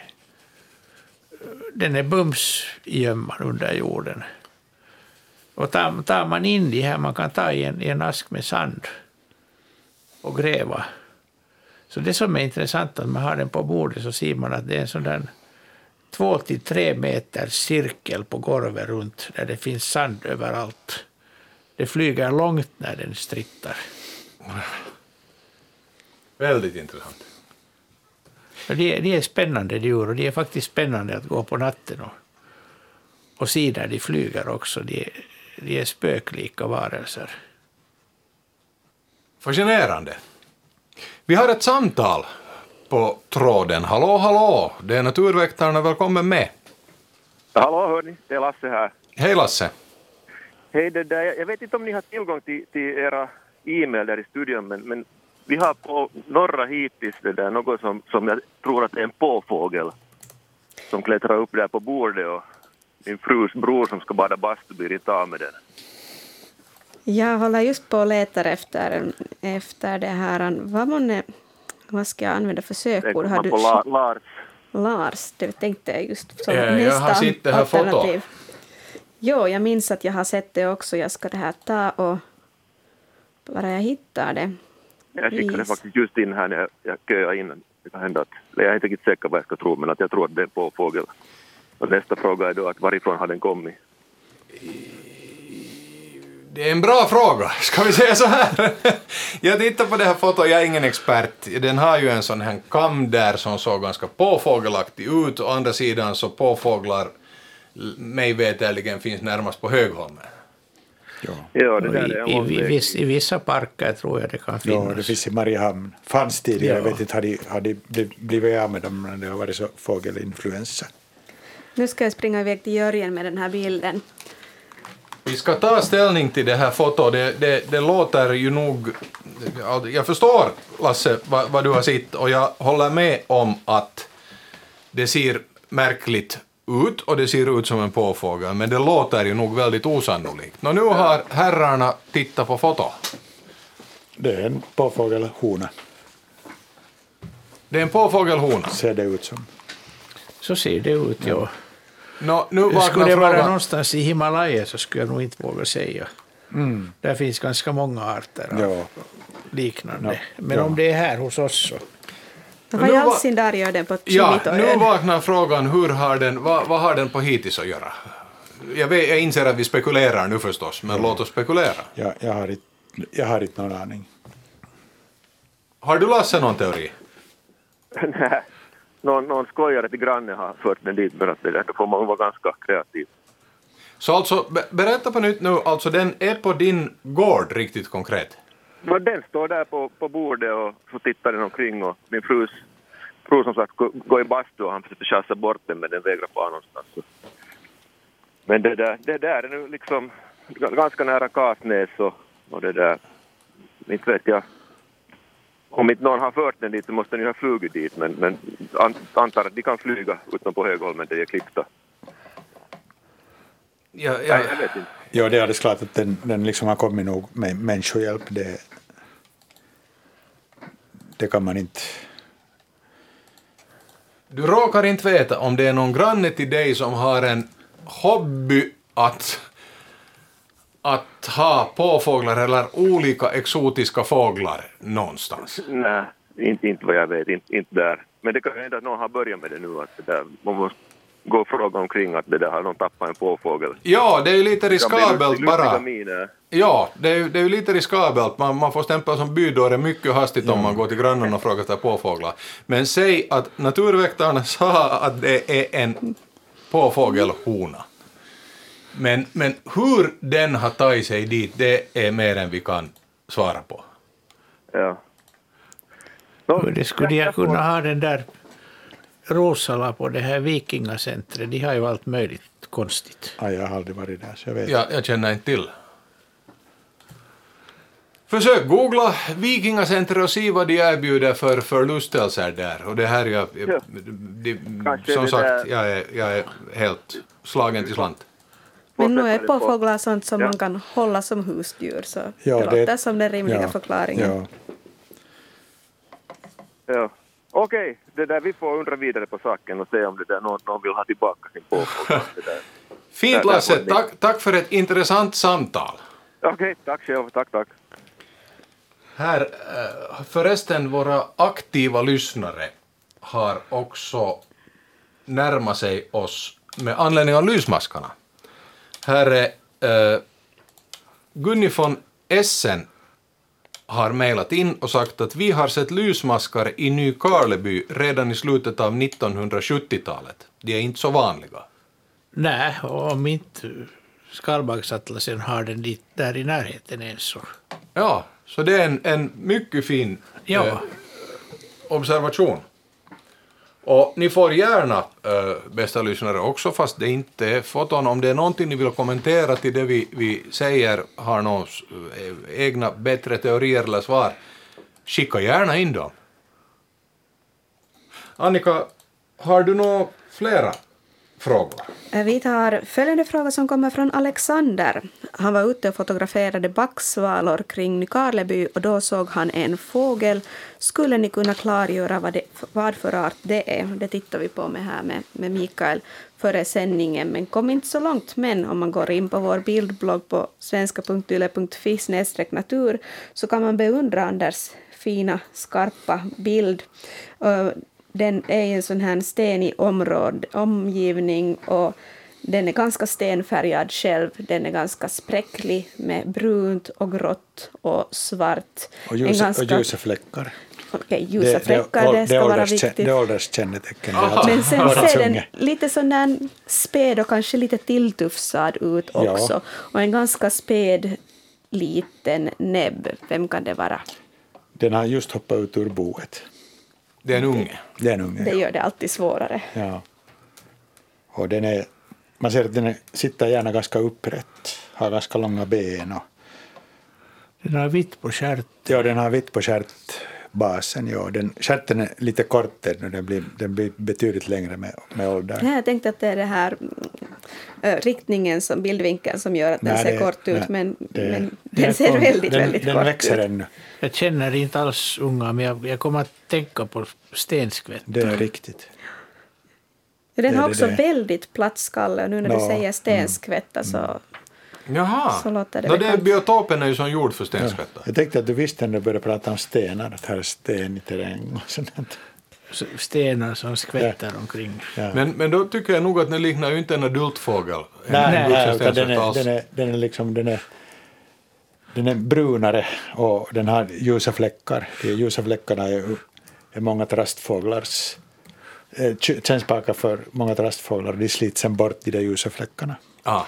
den är bums i gömman under jorden. Och tar, tar man in de här, man kan ta i en, i en ask med sand och gräva. Så det som är intressant att man har den på bordet så ser man att det är en sån där två till tre meters cirkel på golvet runt där det finns sand överallt. Det flyger långt när den strittar. Väldigt intressant. De, är- de är spännande djur och de är faktiskt spännande att gå på natten och, och se där de flyger också. De, är- de är spöklika varelser. Fascinerande. Vi har ett samtal på tråden. Hallå, hallå! Det är Naturväktarna, välkommen med. Hallå hörni, det är Lasse här. Hej Lasse. Hej, det där, jag vet inte om ni har tillgång till, till era e-mail där i studion, men, men vi har på norra hittills det där något som, som jag tror att är en påfågel som klättrar upp där på bordet och min frus bror som ska bada bastu blir inte av med den. Jag håller just på och letar efter, efter det här. Vad, månne, vad ska jag använda för Det sökord? Har du La, Lars. Lars, det tänkte jag just som Ja, jag nästa har sett det här fotot. alternativ. Jo, jag minns att jag har sett det också. Jag ska det här ta och bara jag hittar det. Jag skickade Vis. faktiskt just in här när jag, jag köade in. Det kan hända att, jag är inte riktigt säker vad jag ska tro, men att jag tror att det är en påfågel. Och nästa fråga är då att varifrån har den kommit? Det är en bra fråga, (laughs) ska vi säga så här? (laughs) Jag tittar på det här fotot, jag är ingen expert. Den har ju en sån här kam där som såg ganska påfågelaktig ut, och andra sidan så påfåglar mig veterligen finns närmast på Högholmen. Ja, det Och där I, i, i, viss, I vissa parker tror jag det kan finnas. Ja, det finns i Mariehamn. Fanns tidigare, Ja. jag vet inte, har de, har de bli- blivit av med dem när det har varit så fågelinfluensa. Nu ska jag springa iväg till Jörgen med den här bilden. Vi ska ta ställning till det här fotot. Det, det, det låter ju nog... Jag förstår, Lasse, vad, vad du har sett och jag håller med om att det ser märkligt ut och det ser ut som en påfågel, men det låter ju nog väldigt osannolikt. Nå, nu har herrarna tittat på fotot. Det är en påfågelhona, Det är en påfågelhona. ser det ut som. Så ser det ut, ja. Nå, nu Skulle det vara frågan... någonstans i Himalaya så skulle jag nog inte våga säga. Mm. Där finns ganska många arter av Ja. liknande. Ja, Men ja. om det är här hos oss så... Vad nu i all sin dar gör den på Ja, nu vaknar frågan, hur har den, vad, vad har den på hittills att göra? Jag, vet, jag inser att vi spekulerar nu förstås, men låt oss spekulera. Jag, jag, har inte, jag har inte någon aning. Har du Lasse någon teori? (laughs) Nej, någon, någon skojare till grannen har fört den dit, men att det då får man vara ganska kreativ. Så alltså, be- berätta på nytt nu, alltså den är på din gård riktigt konkret? Men den står där på, på bordet och så tittar den omkring och min frus fru som sagt gå- går i bastu och han försökte chassa bort den men den vägrar fara någonstans. Men det där, det där är nu liksom ganska nära Kasnäs och, och det där, inte vet jag. Om inte någon har fört den dit så måste den ju ha flugit dit men, men an, antar att de kan flyga utan på Högholmen där de är klippta. Ja, Nej, ja, jag vet inte. Ja, det är alldeles klart att den, den liksom har kommit nog med människohjälp. Det, det kan man inte... Du råkar inte veta om det är någon granne till dig som har en hobby att, att ha påfåglar eller olika exotiska fåglar någonstans. Nej, inte, inte vad jag vet, inte, inte där. Men det kan ju hända att någon har börjat med det nu. Att det där, man måste gå och fråga omkring att det där har någon tappat en påfågel. Ja, det är ju lite riskabelt bara. Ja, det är, ju- det är ju lite riskabelt. Man, man får stämpla som bydåre mycket hastigt om man går till grannen och frågar efter påfåglar. Men säg att naturväktarna (laughs) sa att det är en påfågelhona. Men, men hur den har tagit sig dit, det är mer än vi kan svara på. Ja. Hur det skulle jag kunna ha den där Rosala på det här vikingacentret. De har ju allt möjligt konstigt. Ja, jag har aldrig varit där, så jag vet Ja, jag känner inte till. Försök googla Vikingacenter och se vad de erbjuder för förlustelser där. Och det här är jag, Ja. de, som det sagt, där- jag är, jag är helt slagen till slant. Men nu är det påfåglar sånt som Ja. man kan hålla som husdjur, så Ja, det det- låter som den rimliga ja, förklaringen. Ja. Ja. Okej, det där, vi får undra vidare på saken och se om det där, någon, någon vill ha tillbaka sin där. (laughs) Fint Där- där Lasse, tack, tack för ett intressant samtal. Okej, tack själv. Tack, tack. Här, eh, förresten, våra aktiva lyssnare har också närmat sig oss med anledning av lysmaskarna. Här är eh, Gunni von Essen har mejlat in och sagt att vi har sett lysmaskar i Nykarleby redan i slutet av 1970-talet. De är inte så vanliga. Nej, och om inte Skalbagsatlasen har den dit där i närheten ens så. Ja, så det är en, en mycket fin Ja. eh, observation. Och ni får gärna, äh, bästa lyssnare, också fast det inte är foton, om det är någonting ni vill kommentera till det vi, vi säger, har några äh, eh, egna bättre teorier eller svar, skicka gärna in dem. Annika, har du några flera frågor? Eh, vi tar följande fråga som kommer från Alexander. Han var ute och fotograferade backsvalor kring Nykarleby och då såg han en fågel. Skulle ni kunna klargöra vad, det, vad för art det är? Det tittar vi på med här med, med Mikael före sändningen, men kom inte så långt. Men om man går in på vår bildblogg på svenska.yle.fi natur så kan man beundra Anders fina, skarpa bild. Eh, den är i en sån här stenig område, omgivning och den är ganska stenfärgad själv. Den är ganska spräcklig med brunt och grått och svart. Och, En ljusa, ganska- och ljusa fläckar. Okej, ljusa fläckar, det, ska vara ålders- viktigt. Det är ålderskännetecken. Det alltså Men sen ser den lite sån där späd och kanske lite tilltufsad ut Ja. också. Och en ganska späd liten näbb. Vem kan det vara? Den har just hoppat ut ur boet. Det är en unge. Det är en unge. Det gör det alltid svårare. Ja. Och den är, man ser att den är, sitter gärna ganska upprätt, har ganska långa ben. Och, Den har vitt på stjärt. ja, den har vitt på stjärtbasen. Ja. Den, stjärten är lite kortare nu, den blir, den blir betydligt längre med, med åldern. Nej, jag tänkte att det är det här mm, riktningen, som, bildvinkeln som gör att den Nej, ser det- kort ut, nej, men, det- men det den ser väldigt, Den, väldigt den kort växer ut. ännu, Jag känner inte alls unga, men jag, jag kommer att tänka på stenskvätt. det är riktigt. Ja, Den det- har det- också det. väldigt platt skalle nu när du Ja, mm. säger stenskvätta så... Jaha. Så låter det Nå, det biotopen är ju som gjord för Ja. stenskvättar. Jag tänkte att du visste när du började prata om stenar, att här är sten i terräng och sånt. Stenar som skvätter omkring. Ja. Men, men då tycker jag nog att den liknar ju inte en adultfågel. En Nej, vuxen nej utan den, är, den, är, den är liksom den är, den är brunare och den har ljusa fläckar. De ljusa fläckarna är, är många trastfåglars eh, kännspaka för många trastfåglar. De slits sen bort de där ljusa fläckarna. Ah.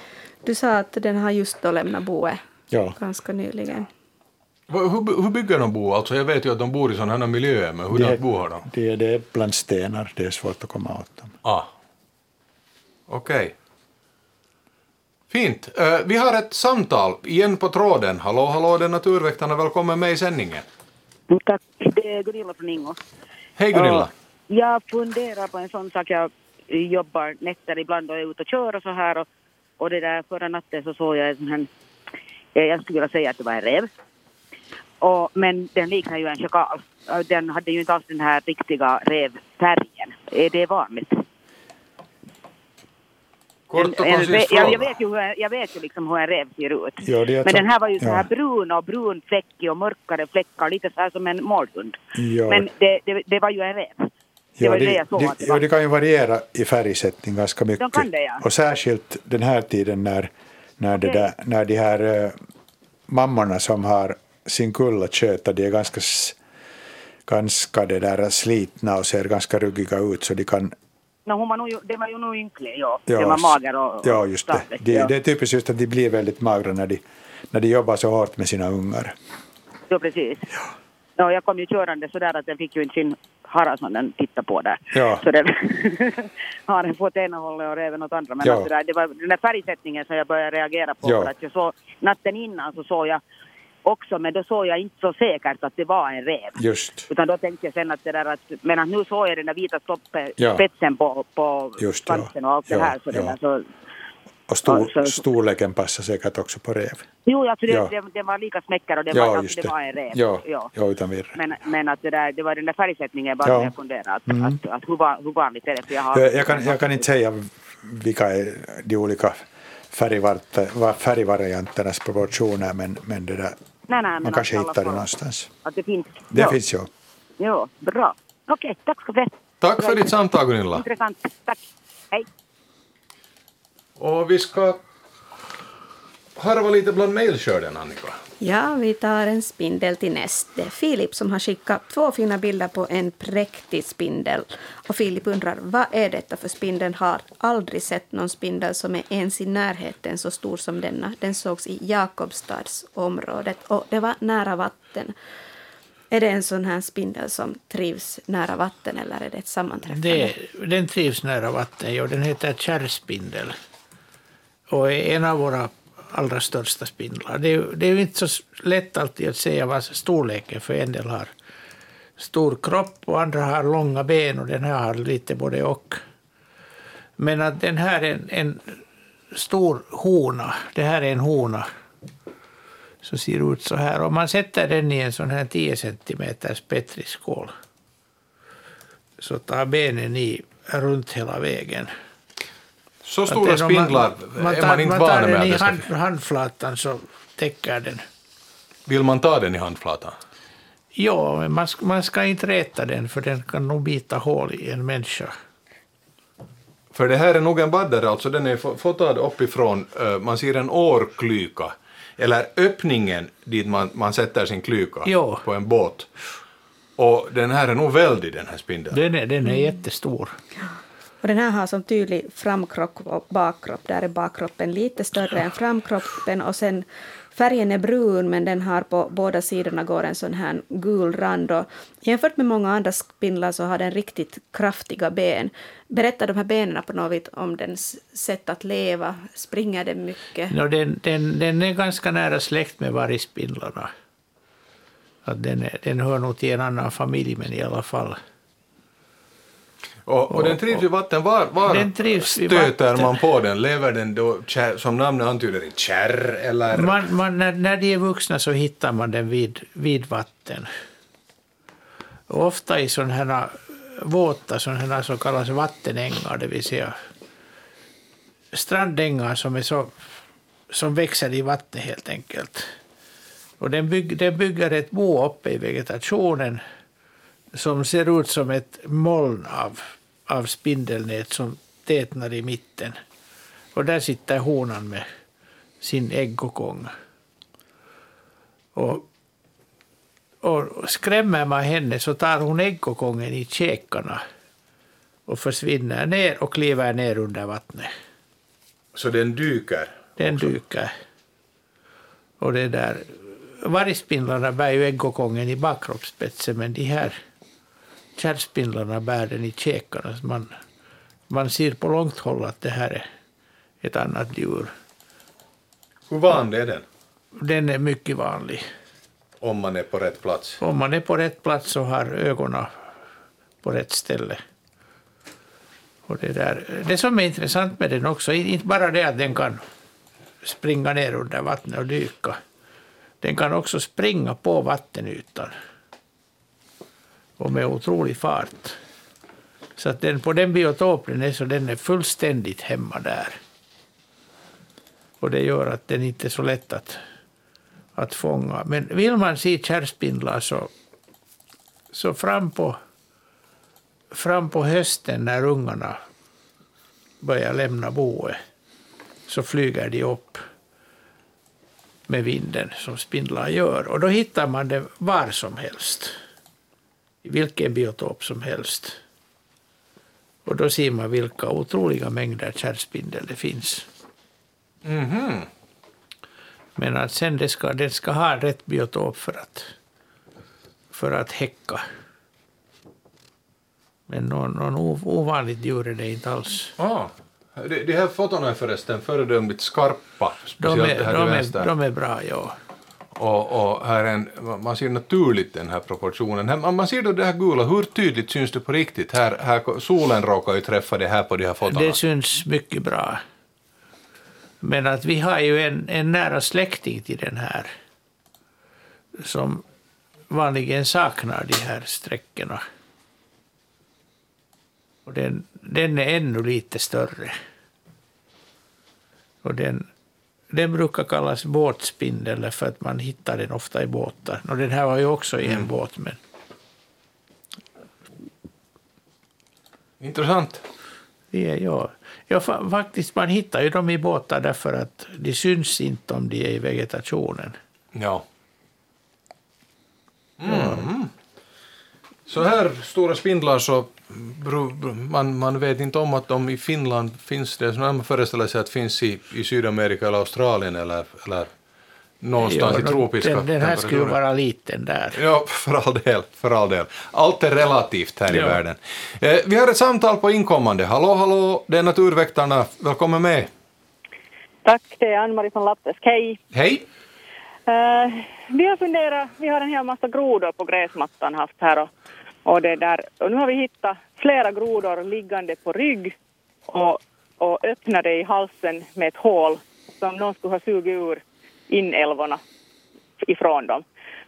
Du sa att den har just då lämnat boet Ja, ganska nyligen. Hur, hur bygger de bo? Alltså jag vet ju att de bor i sådana här miljöer, men hur har de? det, det är bland stenar, det är svårt att komma åt dem. Ah. Okej. Fint. Eh, vi har ett samtal igen på tråden. Hallå, hallå, det är Naturväktarna. Välkommen med i sändningen. Tack, det är Gunilla från Ingo. Hej Gunilla. Jag funderar på en sån sak. Jag jobbar nätter ibland och är ute och kör och så här. Och, och det där förra natten så såg jag en sån här, eh, jag skulle vilja säga att det var en räv. Och, men den liknar ju en schakal. Den hade ju inte alls den här riktiga rävfärgen. Är det vanligt? Kort och En- en jag, jag, vet ju hur, en- jag vet ju liksom hur en räv ser ut. Ja, Men så- den här var ju så här ja. brun och brunfläckig och mörkare fläckar, lite så här som en mårdhund. Ja. Men det, det, det var ju en räv. Det Ja, var ju det, det det, det ja, det kan ju variera i färgsättning ganska mycket. kan det, ja. Och särskilt den här tiden när, när, det Okej. där, när de här eh, mammorna som har sin kull att sköta, de är ganska, ganska det där slitna och ser ganska ruggiga ut så de kan No, hon var nog, det var ju nog ynklig, ja. Ja, det var mager och, Ja, just det. stark, De, ja. Det är typiskt just att de blir väldigt magra när de, när de jobbar så hårt med sina ungar. Ja, precis. Ja. jag kom ju körande sådär att den fick ju inte sin hara som den tittade på där. Ja. Så den (laughs) har den fått ena hållet och räven åt andra. Men Ja. alltså där, det var den där färgsättningen som jag började reagera på. Ja. För att jag såg, natten innan så såg jag också, men då såg jag inte så säkert att det var en räv. Just. Utan då tänkte jag sen att det där att, men att nu såg jag den där vita stoppe, Ja. spetsen på, på Just, svansen och allt det Ja, här. Så det ja. där, så, Och stor, så- storleken passar säkert också på räv. jo, alltså det, Ja. det, det var lika smäcker och det Ja, var, alltså, det det. var en räv. Ja, Ja. ja utan virre. Men, men att det, där, det var den där färgsättningen bara Ja. jag funderade. Att, Mm. att, att hur, van- hur vanligt är det? För jag, har, Jag, jag, kan, jag kan inte säga vilka är de olika färgvarianternas proportioner men, men det där, nej, nej, men man att kanske hittar det någonstans. Att det finns. Det ja. finns. Ja, bra. Okej, tack ska du ha. Tack för ditt samtal Gunilla. Intressant. Tack. Hej. Och vi ska harva lite bland mejlskörden Annika. Ja, vi tar en spindel till näst. Det är Filip som har skickat två fina bilder på en präktig spindel. Och Filip undrar, vad är detta för spindel? Har aldrig sett någon spindel som är ens i närheten så stor som denna. Den sågs i Jakobstadsområdet och det var nära vatten. Är det en sån här spindel som trivs nära vatten eller är det ett sammanträffande? Det, den trivs nära vatten, ja. den heter kärrspindel. Och är en av våra allra största spindlar. Det är, det är ju inte så lätt alltid att säga vad storleken, för en del har stor kropp och andra har långa ben och den här har lite både och. Men att den här är en, en stor hona, det här är en hona som ser ut så här. Om man sätter den i en sån här 10 cm petriskål så tar benen i runt hela vägen. Så Att stora är om spindlar är man inte man tar van med den att i det ska hand, handflatan så täcker den. Vill man ta den i handflatan? Ja, men man ska, man ska inte räta den för den kan nog bita hål i en människa. För det här är nog en baddare, alltså den är fo- fotad uppifrån, eh, man ser en årklyka, eller öppningen dit man, man sätter sin klyka Jo. på en båt. Och den här är nog väldig den här spindeln. Den är, den är jättestor. Och den här har som tydlig framkropp och bakkropp. Där är bakkroppen lite större än framkroppen och sen färgen är brun men den har på båda sidorna går en sån här gul rand. Och jämfört med många andra spindlar så har den riktigt kraftiga ben. Berättar de här benen på något vis om dens sätt att leva? Springer den mycket? No, den, den, den är ganska nära släkt med vargspindlarna. Att den, den hör nog till en annan familj, men i alla fall. Och, och den trivs i vatten. Var, var Den trivs stöter vatten. man på den? Lever den då, som namnet antyder, i kärr eller? Man, man, när, när de är vuxna så hittar man den vid, vid vatten. Och ofta i sådana här våta, sådana här så kallas vattenängar, det vill säga strandängar som, är så, som växer i vattnet helt enkelt. Och den, bygg, den bygger ett bo uppe i vegetationen som ser ut som ett moln av, av spindelnät som tätnar i mitten. Och där sitter honan med sin äggkokong. Och, och skrämmer man henne så tar hon äggkokongen i käkarna och försvinner ner och kliver ner under vattnet. Så den dyker? Den dyker. Och det där, vargspindlarna bär ju äggkokongen i bakkroppsspetsen men de här kärrspindlarna bär den i käkarna. Man, man ser på långt håll att det här är ett annat djur. Hur vanlig är den? Den är mycket vanlig. Om man är på rätt plats? Om man är på rätt plats och har ögonen på rätt ställe. Och det, där, det som är intressant med den också, inte bara det att den kan springa ner under vattnet och dyka. Den kan också springa på vattenytan. Och med otrolig fart. Så att den, på den biotopen är så den är fullständigt hemma där. Och det gör att den inte är så lätt att, att fånga. Men vill man se kärrspindlar så, så fram, på, fram på hösten när ungarna börjar lämna boet så flyger de upp med vinden som spindlar gör. Och då hittar man det var som helst. I vilken biotop som helst. Och då ser man vilka otroliga mängder kärrspindel det finns. Mhm. Men att sen det ska, den ska ha rätt biotop för att, för att häcka. Men någon, någon ov- ovanligt djur är det inte alls. Ah. De, de här fotona är förresten föredömligt skarpa. De Speciellt är, här de, är, de är bra, ja. Och, och här en, man ser naturligt den här proportionen. Här, man- man ser då det här gula, hur tydligt syns det på riktigt? Här, här, solen råkar ju träffa det här på de här fotona. Det syns mycket bra. Men att vi har ju en, en nära släkting till den här som vanligen saknar de här sträckorna. Och den, den är ännu lite större. Och den, den brukar kallas båtspindel för att man hittar den ofta i båtar. Och den här var ju också i en båt. Men Intressant. Det är, ja. Ja, fa- faktiskt, man hittar ju dem i båtar därför att de syns inte om de är i vegetationen. Ja. Mm. Så här stora spindlar så man, man vet inte om att de i Finland finns det, så när man föreställer sig att finns i, i Sydamerika eller Australien eller, eller någonstans Ja, i tropiska den, den här skulle ju vara liten där. Ja, för all del. För all del. Allt är relativt här i Ja. världen. Eh, vi har ett samtal på inkommande. Hallå, hallå, det är Naturväktarna. Välkommen med. Tack, det är Ann-Marie från Lappes. Hej. Hej. Eh, vi har funderat, vi har en hel massa grodor på gräsmattan haft här och, och, det där, och nu har vi hittat flera grodor liggande på rygg och, och öppnade i halsen med ett hål som någon skulle ha sugit ur inälvorna ifrån dem.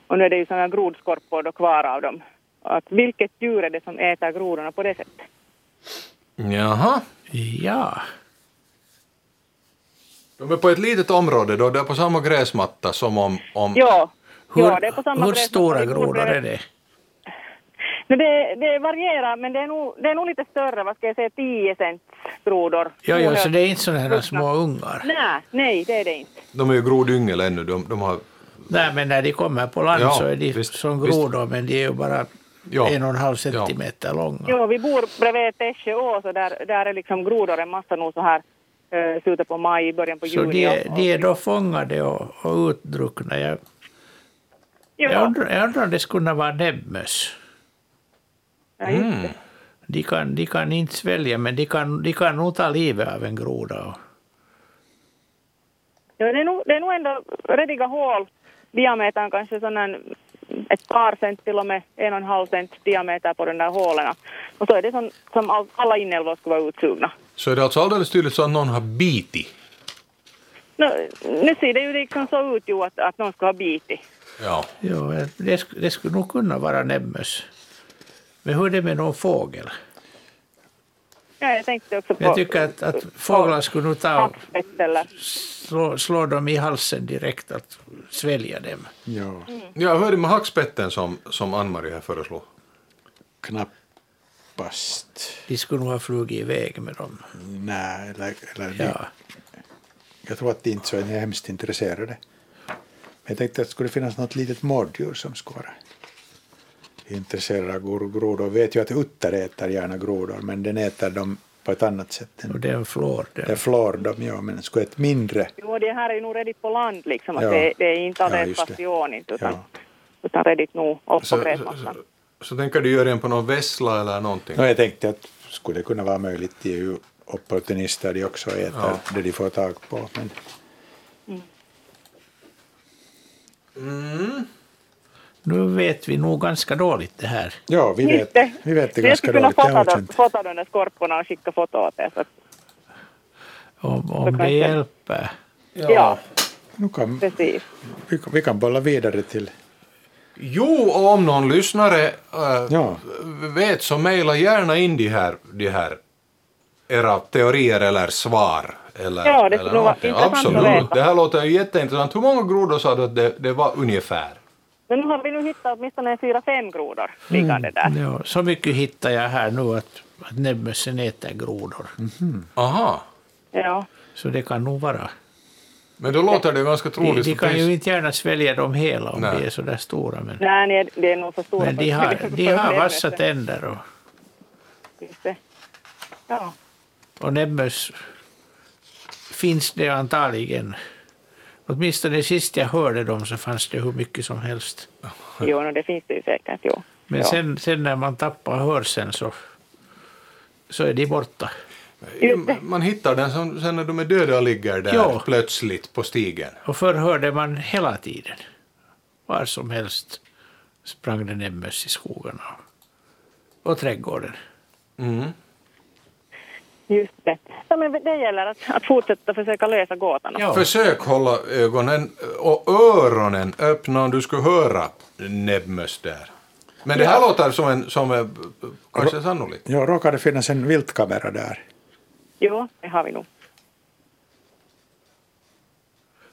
Och nu är det ju sådana grodskorpor då kvar av dem. Att vilket djur är det som äter grodorna på det sättet? Jaha. Ja. De är på ett litet område då, det är på samma gräsmatta som om... om Ja, Hur, ja det är på samma hur gräsmatta. stora grodor är det? Men det, det varierar, men det är, nog, det är nog lite större, vad ska jag säga, 10 cents grodor. Ja, ja, så det är inte sådana här små ungar. Nej, nej, det är det inte. de är ju grodyngel ännu. De, de har... Nej, men när de kommer på land Ja, så är de visst, som visst. grodor, men de är ju bara Ja. en och en halv centimeter långa. Jo, vi bor bredvid Tässjö å, så där, där är liksom grodor en massa nog så här uh, slutet på maj, början på Så juni. de, är- och- de är då fångade och, och utdruckna. Jag, Ja, jag, undrar, jag undrar om det skulle kunna vara näbbmöss. Mm. De kan, de kan inte svälja, men de kan, de kan nog ta livet av en groda. Och, Ja, det, är nog, det är nog ändå rediga hål. Diametern kanske sån här ett par cent till och med en och en halv cent diameter på de där hålen. Och så är det som, som all, alla inälvor skulle vara utsugna. Så är det alltså alldeles tydligt så att någon har bitit. Nu, nu ser det ju liksom så ut ju att, att någon ska ha bitit. Ja. ja, det, det skulle nog kunna vara näbbmöss. Men hur är det med någon fågel? Ja, jag tänkte också på Jag tycker att, att fåglar skulle nog ta slå, slå dem i halsen direkt, att svälja dem. Ja, Jag hörde med hackspetten som, som Ann-Marie här föreslog. knappast. De skulle nog ha flugit iväg med dem. Nej, eller, eller de, Ja. jag tror att de inte så är hemskt intresserade. Men jag tänkte att det skulle finnas något litet mårddjur som skulle vara intresserad av gro- grodor. Vet ju att utter äter gärna grodor, men den äter dem på ett annat sätt. Och det är en flår. Det är flår de, ja, men skulle ett mindre... Jo, det här är nog redigt på land liksom. Att Ja. det, det är inte Ja, alldeles just det. passion utan, Ja. utan redigt nog upp på Så, så, gräsmattan. så, så tänker du göra en på någon vessla eller någonting? No, jag tänkte att skulle det kunna vara möjligt, de är ju opportunister de också äter Ja. det de får tag på. Men Mm. Nu vet vi nog ganska dåligt det här. ja, vi vet, det. vi vet det Jag ganska skulle kunna dåligt, fota, de, okänt. fota de där skorporna och skicka foto åt er. Så att, Om, Så om det hjälper. ja. Nu kan, precis. vi, kan- vi kan bolla vidare till... Jo, och om någon lyssnare äh, Ja. vet så mejla gärna in de här, de här era teorier eller svar. Eller, Ja, det skulle vara intressant att Absolut. veta. Det här låter ju jätteintressant. Hur många grodor sa du att det, det var ungefär? Men nu har vi nu hittat åtminstone fyra, fem grodor liggande där. Ja, så mycket hittar jag här nu att, att näbbmössen äter grodor. Aha. Ja. Så det kan nog vara. Men då låter det ganska De, troligt. de för kan ju inte gärna svälja dem hela om Nej. de är så där stora. Men, Nej, nej, det är nog för stora. men de har, (laughs) de har vassa tänder och. Ja. och näbbmöss finns det antagligen. Åtminstone sist jag hörde dem så fanns det hur mycket som helst. Jo, no, det finns det ju säkert. Jo. Men ja. sen, sen när man tappar hörseln så, så är de borta. Man hittar den som, sen när de är döda och ligger där Ja. plötsligt på stigen. Och förr hörde man hela tiden. Var som helst sprang det näbbmöss i skogarna och, och trädgården. Mm. Just det. Ja, men det gäller att, att fortsätta försöka lösa gåtan. Försök hålla ögonen och öronen öppna om du skulle höra näbbmöss där. Men det här Ja. låter som en, som en kanske sannolikt. Ja, råkar det finnas en viltkamera där? Jo, det har vi nog.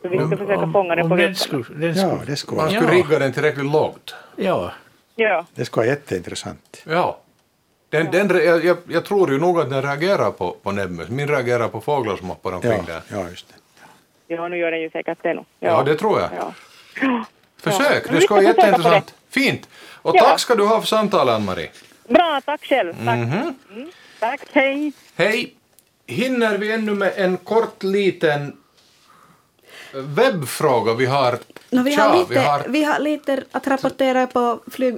Så vi ska Om- försöka om- fånga den om på den skulle, den Ja, skulle, det skulle Man skulle Ja. rigga den tillräckligt lågt. ja, Ja. det skulle vara jätteintressant. Ja. Den, den, re- jag, jag, jag tror ju nog att den reagerar på, på näbbmöss. Min reagerar på fåglar som hoppar omkring Ja, där. ja, just det. ja, nu gör den ju säkert det nog. Ja, det tror jag. Ja. Försök, Ja. det ska vara jätteintressant. Fint. Och Ja. tack ska du ha för samtalet, Ann-Marie. Bra, tack själv. Tack. Mhm. Mm, tack, hej. Hej! Hinner vi ännu med en kort liten webbfråga? Vi har... No, vi, har lite, vi har- vi har lite att rapportera på, flyg,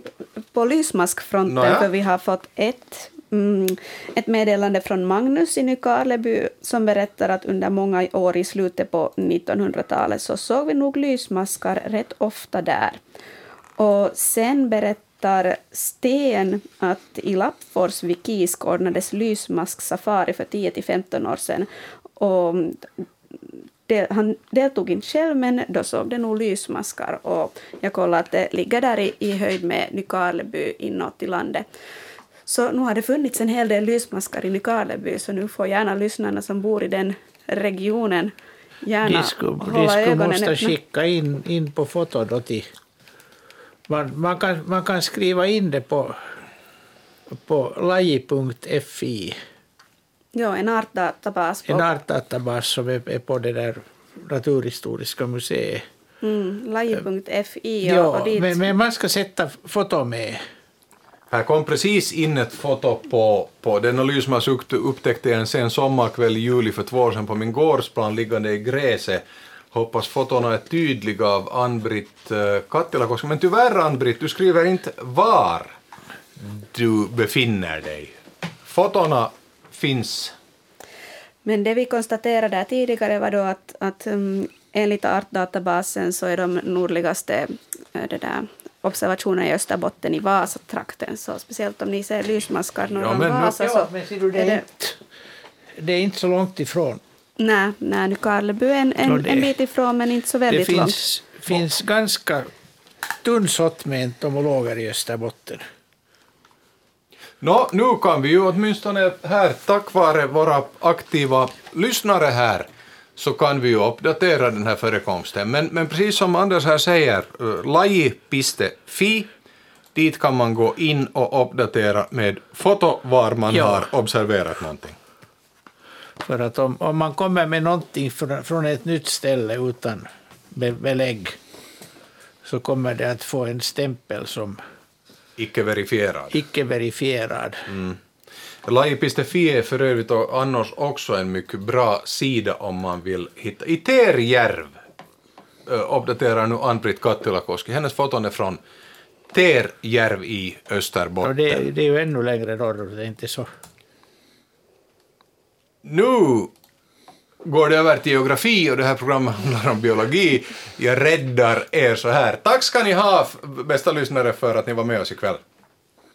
på lysmaskfronten Nåja. för vi har fått ett, mm, ett meddelande från Magnus i Nykarleby som berättar att under många år i slutet på 1900-talet så såg vi nog lysmaskar rätt ofta där. Och sen berättar Sten att i Lappfors vid Kisk ordnades lysmasksafari för 10-15 år sedan. Och del, han deltog inte själv, men då såg det nog lysmaskar. Och jag kollade att det ligger där i, i höjd med Nykarleby inåt i landet. Så nu har det funnits en hel del lysmaskar i Nykarleby, så nu får gärna lyssnarna som bor i den regionen gärna de hålla skulle ögonen måste öppna. skicka in, in på foto då till... Man, man, kan, man kan skriva in det på, på laji.fi, Ja, en artdatabas. på- en artdatabas som är, är på det där Naturhistoriska museet. Mm, laji.fi och, Ja, och dit. men, men man ska sätta foto med. Här kom precis in ett foto på, på denna lysmas upp- upptäckte jag en sen sommarkväll i juli för två år sedan på min gårdsplan liggande i gräset. Hoppas fotona är tydliga av Ann-Britt uh, Kattilakoski. Men tyvärr Ann-Britt, du skriver inte var du befinner dig. Fotona finns. Men det vi konstaterade tidigare var då att, att um, enligt artdatabasen så är de nordligaste eh, det där, observationerna i Österbotten i Vasatrakten. Så speciellt om ni ser lysmaskar norr om Vasa så ja, men ser du, det, är det... inte, det är inte så långt ifrån. Nej, nej nu Karleby är en, Ja, en, det- en bit ifrån men inte så Det väldigt långt. finns, finns ganska tunn sort med entomologer i Österbotten. Nå, nu kan vi ju åtminstone här, tack vare våra aktiva lyssnare här, så kan vi ju uppdatera den här förekomsten. Men, men precis som Anders här säger, uh, laji.fi, dit kan man gå in och uppdatera med foto var man Ja. har observerat någonting. För att om, om man kommer med någonting från, från ett nytt ställe utan be, belägg så kommer det att få en stämpel som Icke verifierad. icke verifierad. Mm. Lajipistefi är för övrigt och annars också en mycket bra sida om man vill hitta. I Terjärv ö, uppdaterar nu Ann-Britt Kattilakoski. Hennes foton är från Terjärv i Österbotten. det, det är ju ännu längre norrut, det är inte så. Nu går det över till geografi och det här programmet (laughs) handlar om biologi. Jag räddar er så här. Tack ska ni ha, bästa lyssnare, för att ni var med oss ikväll.